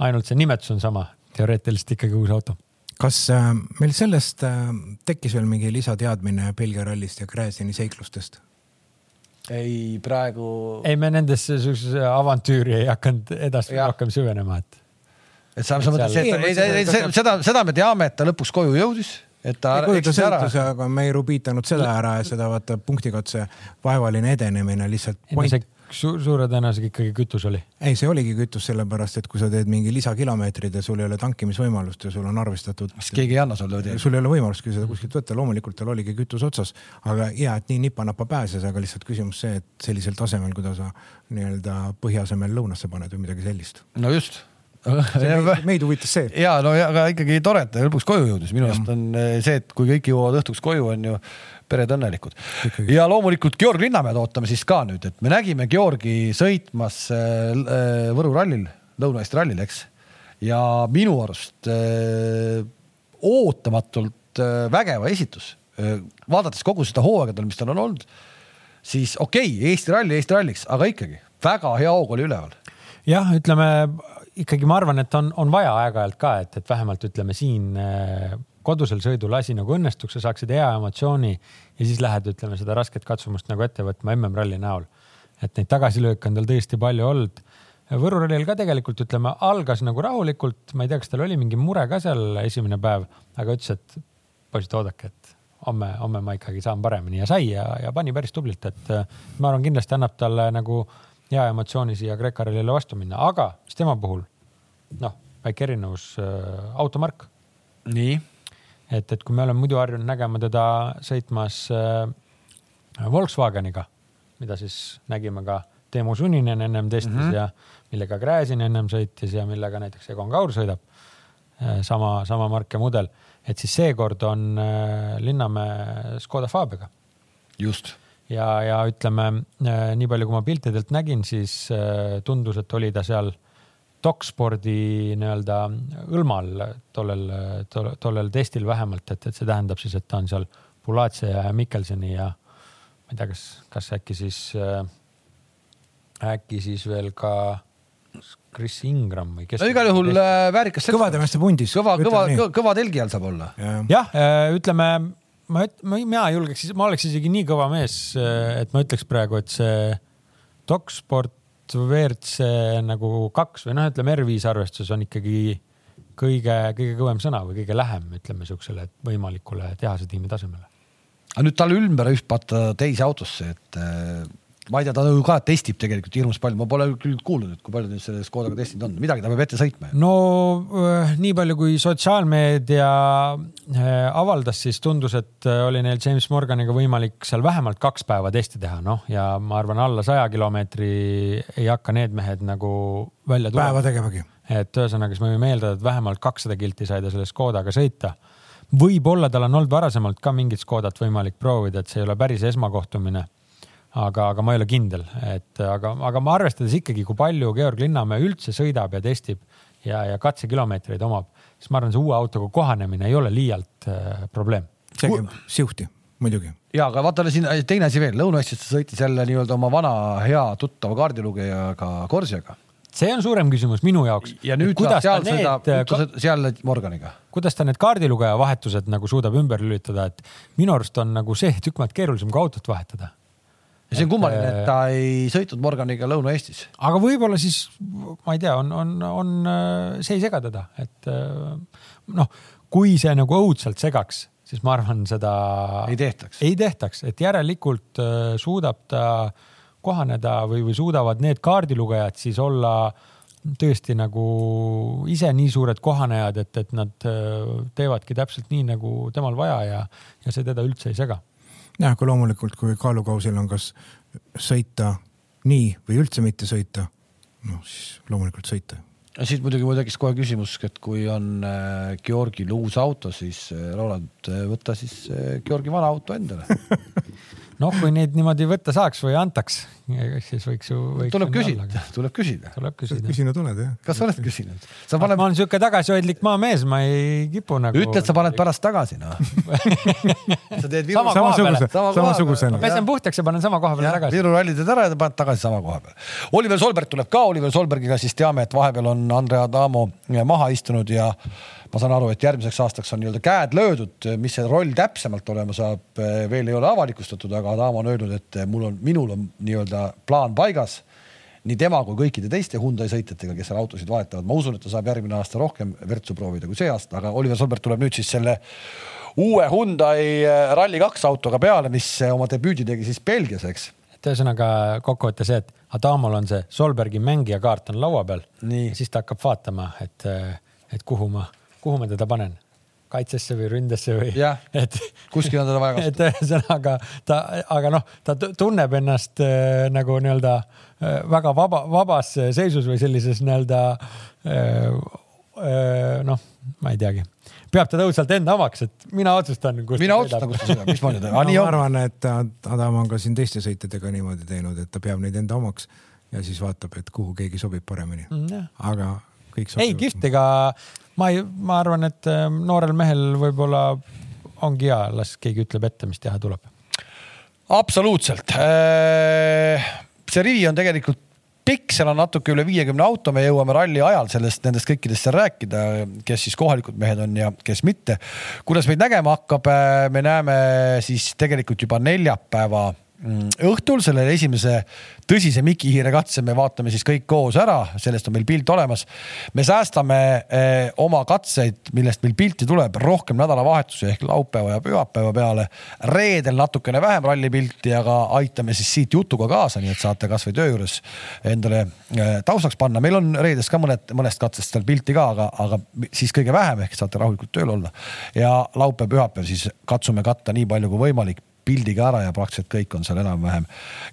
ainult see nimetus on sama, teoreetiliselt ikkagi uus auto kas äh, meil sellest äh, tekkis veel mingi lisateadmine Belgia rallist ja Gräzini seiklustest? Ei, praegu. ei, me nendesse siukse avantüüri ei hakanud edasi ja. rohkem süvenema, et. et sa, sa mõtled, seda, seda me teame, et ta lõpuks koju jõudis et ta eksis ära. aga me ei rubiitanud seda ära ja seda vaata punktikatse vaevaline edenemine lihtsalt. Su suure tõenäosusega ikkagi kütus oli. ei, see oligi kütus, sellepärast et kui sa teed mingi lisakilomeetrid ja sul ei ole tankimisvõimalust ja sul on arvestatud. siis keegi ei anna sulle teed. sul ei ole võimalust seda kuskilt võtta, loomulikult tal oligi kütus otsas, aga hea, et nii nipa-napa pääses, aga lihtsalt küsimus see, et sellisel tasemel, kuidas sa nii-öelda põhja asemel lõunasse paned või midagi sellist. no just meid huvitas see. ja no ja, aga ikkagi tore, et ta lõpuks koju jõudis, minu arust on eh, see, et kui kõik jõuavad õhtuks koju, on ju pered õnnelikud. ja loomulikult Georg Linnamäed ootame siis ka nüüd, et me nägime Georgi sõitmas äh, Võru rallil, Lõuna-Eesti rallil, eks. ja minu arust äh, ootamatult äh, vägeva esitus vaadates kogu seda hooaega, mis tal on olnud, siis okei okay,, Eesti ralli Eesti ralliks, aga ikkagi väga hea hoog oli üleval. jah, ütleme ikkagi ma arvan, et on, on vaja aeg-ajalt ka, et, et vähemalt ütleme siin äh, kodusel sõidul asi nagu õnnestuks, sa saaksid hea emotsiooni ja siis lähed, ütleme seda rasket katsumust nagu ette võtma MM-ralli näol. et neid tagasilööke on tal tõesti palju olnud. Võru rallil ka tegelikult ütleme, algas nagu rahulikult, ma ei tea, kas tal oli mingi mure ka seal esimene päev, aga ütles, et poisid, oodake, et homme, homme ma ikkagi saan paremini ja sai ja, ja pani päris tublilt, et ma arvan, kindlasti annab talle nagu hea emotsiooni siia Kreeka rallile vastu minna, aga mis tema puhul, noh, väike erinevus äh,, automark. nii et, et kui me oleme muidu harjunud nägema teda sõitmas äh, Volkswageniga, mida siis nägime ka Teemu Suninen ennem testis mm -hmm. ja millega Gräzin ennem sõitis ja millega näiteks Egon Kaur sõidab äh,. sama, sama mark ja mudel, et siis seekord on äh, Linnamäe Škoda Fabiaga. just ja, ja ütleme äh, nii palju, kui ma piltidelt nägin, siis äh, tundus, et oli ta seal äh, dokspordi nii-öelda hõlmal tollel, tollel, tollel testil vähemalt, et, et see tähendab siis, et ta on seal Bulatse ja Mikkelsoni ja ma ei tea, kas, kas äkki siis äh,, äkki siis veel ka Chris Ingram või kes. no igal juhul äh, väärikas. kõvade meeste pundis. kõva, kõva, kõva, kõva telgi all saab olla. jah äh,, ütleme, ma, ma, mina julgeks, ma oleks isegi nii kõva mees, äh, et ma ütleks praegu, et see doksport WRC nagu kaks või noh, ütleme R5 arvestuses on ikkagi kõige, kõige kõvem sõna või kõige lähem, ütleme siuksele võimalikule tehase tiimi tasemele. aga nüüd talle ümber hüpata teise autosse, et ma ei tea, ta ju ka testib tegelikult hirmus palju, ma pole küll kuulnud, et kui palju ta selle Škodaga testinud on, midagi ta peab ette sõitma. no äh, nii palju, kui sotsiaalmeedia äh, avaldas, siis tundus, et äh, oli neil James Morganiga võimalik seal vähemalt kaks päeva testi teha, noh ja ma arvan, alla saja kilomeetri ei hakka need mehed nagu välja tulema. päeva tegemagi. et ühesõnaga, siis me võime eeldada, et vähemalt kakssada kilti sai ta selle Škodaga sõita võib-olla tal on olnud varasemalt ka mingit Škodat võimalik proovida, et see ei ole päris esmakohtumine aga, aga ma ei ole kindel, et aga, aga ma arvestades ikkagi, kui palju Georg Linnamäe üldse sõidab ja testib ja, ja katsekilomeetreid omab, siis ma arvan, see uue autoga kohanemine ei ole liialt äh, probleem. siuhti, muidugi. ja, aga vaata siin teine asi veel, Lõuna-Eestis ta sõitis jälle nii-öelda oma vana hea tuttava kaardilugejaga Corsiaga see on suurem küsimus minu jaoks. ja nüüd ta seal sõidab ka..., seal Morganiga. kuidas ta need kaardilugeja vahetused nagu suudab ümber lülitada, et minu arust on nagu see tükk maad keerulisem kui autot vahetada ja see on kummaline, et ta ei sõitnud Morganiga Lõuna-Eestis. aga võib-olla siis, ma ei tea, on, on, on, see ei sega teda, et noh, kui see nagu õudselt segaks, siis ma arvan, seda ei tehtaks, ei tehtaks, et järelikult äh, suudab ta kohaneda või, või suudavad need kaardilugejad siis olla tõesti nagu ise nii suured kohanejad, et, et nad äh, teevadki täpselt nii, nagu temal vaja ja, ja see teda üldse ei sega jah, aga loomulikult, kui kaalukausil on kas sõita nii või üldse mitte sõita, noh siis loomulikult sõita. siit muidugi mul tekkis kohe küsimus, et kui on äh, Georgil uus auto, siis äh, Roland, äh, võta siis äh, Georgi vana auto endale noh, kui neid niimoodi võtta saaks või antaks, siis võiks ju. tuleb küsida, tuleb küsida. tuleb küsida. küsinud oled jah? kas sa oled küsinud? sa paned. ma olen sihuke tagasihoidlik maamees, ma ei kipu nagu. ütle, et sa paned pärast tagasi noh sa teed Viru sama samasuguse, samasugusena. pesen puhtaks ja panen sama koha peale tagasi. Viru ralli teed ära ja paned tagasi sama koha peale. Oliver Solberg tuleb ka, Oliver Solbergiga siis teame, et vahepeal on Andrea Adamo maha istunud ja ma saan aru, et järgmiseks aastaks on nii-öelda käed löödud, mis see roll täpsemalt olema saab, veel ei ole avalikustatud, aga Adamo on öelnud, et mul on, minul on nii-öelda plaan paigas. Nii tema kui kõikide teiste Hyundai sõitjatega, kes seal autosid vahetavad, ma usun, et ta saab järgmine aasta rohkem virtsu proovida kui see aasta, aga Oliver Solberg tuleb nüüd siis selle uue Hyundai äh, Rally2 autoga peale, mis oma debüüdi tegi siis Belgias, eks. Et ühesõnaga kokkuvõte see, et Adamol on see Solbergi mängijakaart on laua peal. siis ta hakkab vaatama, et, et kuhu ma kuhu ma teda panen? kaitsesse või ründesse või? et kuskil on teda vaja kasutada. et ühesõnaga ta, aga noh, ta tunneb ennast äh, nagu nii-öelda äh, väga vaba, vabas seisus või sellises nii-öelda äh, äh, noh, ma ei teagi peab teda õudselt enda omaks, et mina otsustan. mina otsustan, kus ta sõidab, mismoodi ta. ma arvan, et Adam on ka siin teiste sõitjatega niimoodi teinud, et ta peab neid enda omaks ja siis vaatab, et kuhu keegi sobib paremini mm,. aga kõik sobib. ei, kihvt, ega ma ei, ma arvan, et ähm, noorel mehel võib-olla ongi hea, las keegi ütleb ette, mis teha tuleb. absoluutselt. Äh, see rivi on tegelikult pikk, seal on natuke üle viiekümne auto, me jõuame ralli ajal sellest, nendest kõikidest seal rääkida, kes siis kohalikud mehed on ja kes mitte. kuidas meid nägema hakkab, äh, me näeme siis tegelikult juba neljapäeva õhtul selle esimese tõsise Mikihiire katse me vaatame siis kõik koos ära, sellest on meil pilt olemas. me säästame eh, oma katseid, millest meil pilti tuleb, rohkem nädalavahetusi ehk laupäeva ja pühapäeva peale. reedel natukene vähem rallipilti, aga aitame siis siit jutuga kaasa, nii et saate kasvõi töö juures endale eh, taustaks panna. meil on reedest ka mõned, mõnest katsest seal pilti ka, aga, aga siis kõige vähem ehk saate rahulikult tööl olla. ja laupäev-pühapäev siis katsume katta nii palju kui võimalik pildiga ära ja praktiliselt kõik on seal enam-vähem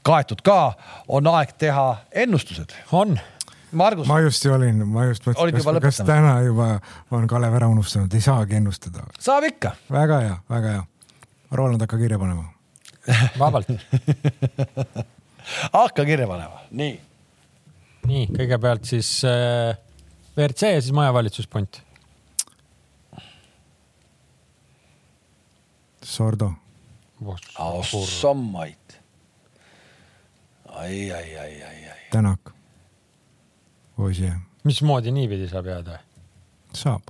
kaetud ka. on aeg teha ennustused. on. Margus. ma just olin, ma just mõtlesin, kas, kas täna juba on Kalev ära unustanud, ei saagi ennustada. saab ikka. väga hea, väga hea. Roland, hakka kirja panema vabalt hakka kirja panema, nii. nii, kõigepealt siis äh, WRC ja siis majavalitsuspunt. Sordo Sammaid. ai, ai, ai, ai, ai. Tänak. Ožee. mismoodi niipidi saab jääda? saab.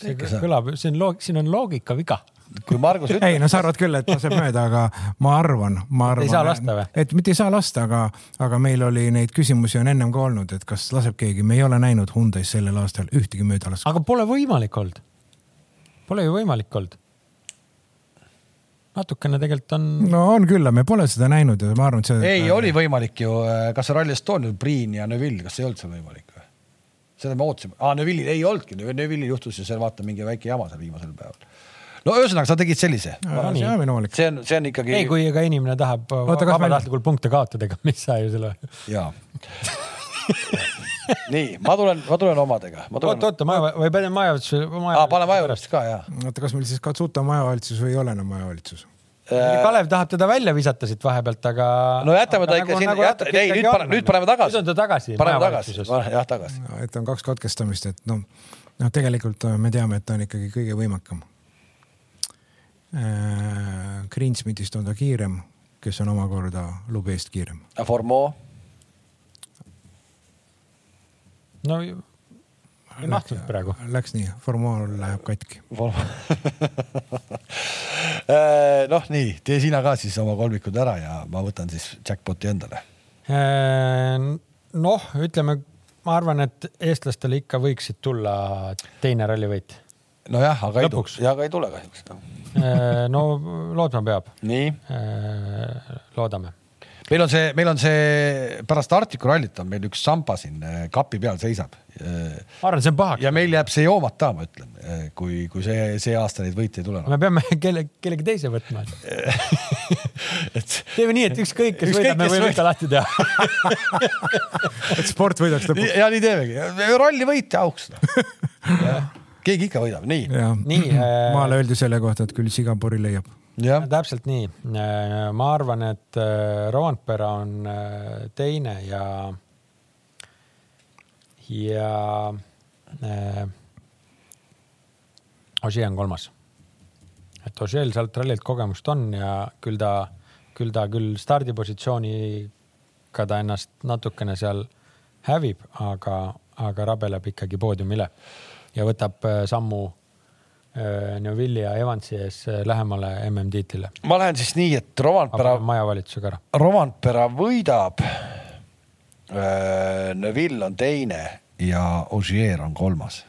see kõlab, see on loog-, siin on loogikaviga kui Margus ütleb. ei no sa arvad küll, et laseb mööda, aga ma arvan, ma arvan. ei saa lasta või? et mitte ei saa lasta, aga, aga meil oli neid küsimusi on ennem ka olnud, et kas laseb keegi, me ei ole näinud Hyundai's sellel aastal ühtegi möödalast. aga pole võimalik olnud. Pole ju võimalik olnud natukene tegelikult on. no on küll, me pole seda näinud ja ma arvan, et see. ei, oli võimalik ju, kas see Rally Estonial, Priin ja Neville, kas ei olnud seal võimalik või? seda me ootasime ah,, Neville'il ei olnudki, Neville'il juhtus ju seal vaata mingi väike jama seal viimasel päeval. no ühesõnaga, sa tegid sellise. see on, see on ikkagi. ei, kui ka inimene tahab vabatahtlikult punkte kaotada, ega mis sa ju selle. jaa nii, ma tulen, ma tulen omadega. oota, oota, maja või panen majavalitsus maja.... aa, pane majavalitsus ka, jaa. oota, kas meil siis Katsuta majavalitsus või ei ole enam majavalitsus? Äh, Kalev tahab teda välja visata siit vahepealt, aga. no jätame ta ikka nagu, sinna nagu, ei nüüd paneme, nüüd paneme tagasi. nüüd on ta tagasi. paneme tagasi, jah tagasi. et on kaks katkestamist, et noh, noh, tegelikult äh, me teame, et ta on ikkagi kõige võimekam. Äh, Greensmithist on ta kiirem, kes on omakorda Lubest kiirem. Formeau? No ei mahtunud praegu. Läks nii, formaal läheb katki äh, noh, nii tee sina ka siis oma kolmikud ära ja ma võtan siis jackpot'i endale. Äh, noh, ütleme, ma arvan, et eestlastele ikka võiksid tulla teine rallivõit. nojah, aga Lõpuks. ei tule, aga ei tule kahjuks no.. Äh, no lootma peab. nii. loodame meil on see, meil on see pärast Arcticu rallit on meil üks samba siin äh, kapi peal seisab. ma arvan, see on pahaks. ja meil jääb see joomata, ma ütlen, äh, kui, kui see, see aasta neid võite ei tule. me peame kelle, kellegi teise võtma et teeme nii, et ükskõik, kes ükskõik, võidab, me võime ikka lahti teha et sport võidaks lõpuks. ja nii teemegi, ralli võit ja auks no. keegi ikka võidab, nii. nii äh.... maale öeldi selle kohta, et küll Singapuri leiab täpselt nii. Äh, ma arvan, et äh, Rovanpera on äh, teine ja, ja äh, Ožee on kolmas. et Ožeel sealt rallilt kogemust on ja küll ta, küll ta küll stardipositsiooniga ta ennast natukene seal hävib, aga, aga rabeleb ikkagi poodiumile ja võtab sammu Neuvilli ja Evansi ees äh, lähemale MM-tiitlile. ma lähen siis nii, et Rovanpera. majavalitsusega ära. Rovanpera võidab. Äh, Neuvill on teine ja Ogier on kolmas.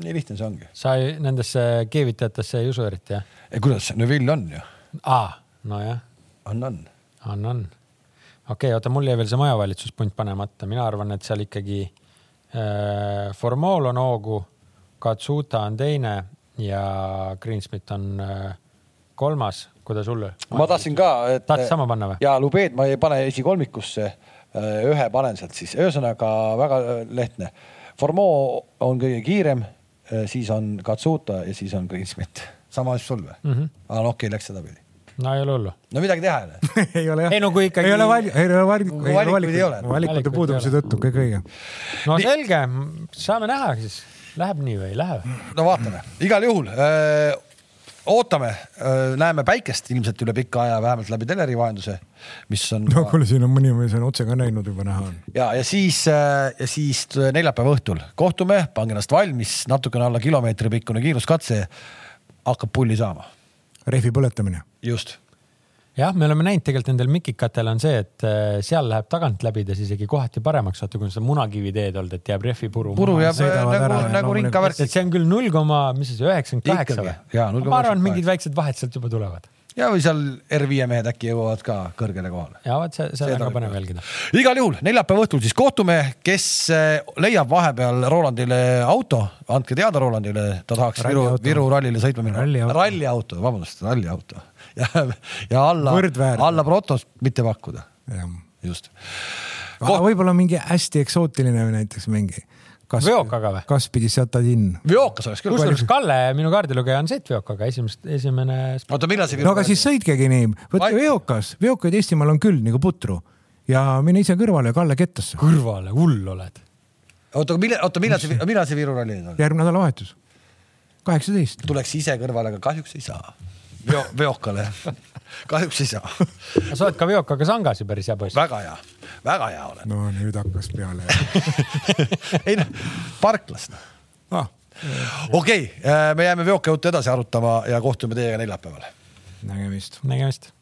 nii lihtne see ongi. sa ei, nendesse keevitajatesse ei usu eriti jah? ei kuidas, Neuvill on ju. aa, nojah. on, on. on, on. okei okay,, oota, mul jäi veel see majavalitsuspunt panemata, mina arvan, et seal ikkagi äh, Formool on hoogu Katsuta on teine ja Greensmith on äh, kolmas, kuidas sul? ma tahtsin ka, et. tahtsid sama panna või? ja Lubeed ma ei pane esikolmikusse, äh, ühe panen sealt siis, ühesõnaga väga äh, lehtne. Formeau on kõige kiirem, siis on Katsuta ja siis on Greensmith. sama asja sul või mm? -hmm. aga no okei okay,, läks sedapidi no ei ole hullu. no midagi teha ei ole ei ole jah. ei no kui ikkagi. ei ole valik, ei ole valik, ei ole valikut, valikute puudumise tõttu kõik õige. no selge, saame näha siis Läheb nii või ei lähe? no vaatame, igal juhul öö, ootame, näeme päikest ilmselt üle pika aja, vähemalt läbi teleri vahenduse, mis on. no kuule, siin on mõni mees on otse ka näinud juba näha on. ja, ja siis ja siis neljapäeva õhtul kohtume, pange ennast valmis, natukene alla kilomeetri pikkune kiiruskatse hakkab pulli saama. rehvi põletamine. just jah, me oleme näinud tegelikult nendel mikikatel on see, et äh, seal läheb tagant läbides isegi kohati paremaks, vaata kui seda munakivi teed olnud, et jääb rehvipuru. puru jääb nagu, nagu rinkavärk. et see on küll null koma, mis see üheksakümmend kaheksa või? ma arvan, mingid väiksed vahed sealt juba tulevad ja, või seal R5 mehed äkki jõuavad ka kõrgele kohale. ja vot see, seda on ka põnev jälgida. igal juhul neljapäeva õhtul siis kohtume, kes äh, leiab vahepeal Rolandile auto, andke teada Rolandile, ta tahaks Viru, Viru rallile sõitma minna. ralliauto, vabandust, ralliauto ja, ja alla, alla protost mitte pakkuda. just. võib-olla mingi hästi eksootiline näiteks mingi kas, veokaga või? kas pidi Satadin? veokas oleks küll. kusjuures Kalle, minu kaardilugeja on sõit veokaga, esimest, esimene. oota, millal see. no aga siis sõitkegi nii, võtke veokas, veokaid Eestimaal on küll nagu putru ja mine ise kõrvale Kalle kettasse. kõrvale, hull oled. oota, aga millal, oota, millal see, millal see Viru ralli on? järgmine nädalavahetus, kaheksateist. tuleks ise kõrvale, aga kahjuks ei saa veo, veokale kahjuks ei saa. sa oled ka veokaga sangas ju päris hea poiss. väga hea, väga hea olen. no nüüd hakkas peale ei noh, parklas noh ah.. okei okay,, äh, me jääme veoka juttu edasi arutama ja kohtume teiega neljapäeval. nägemist. nägemist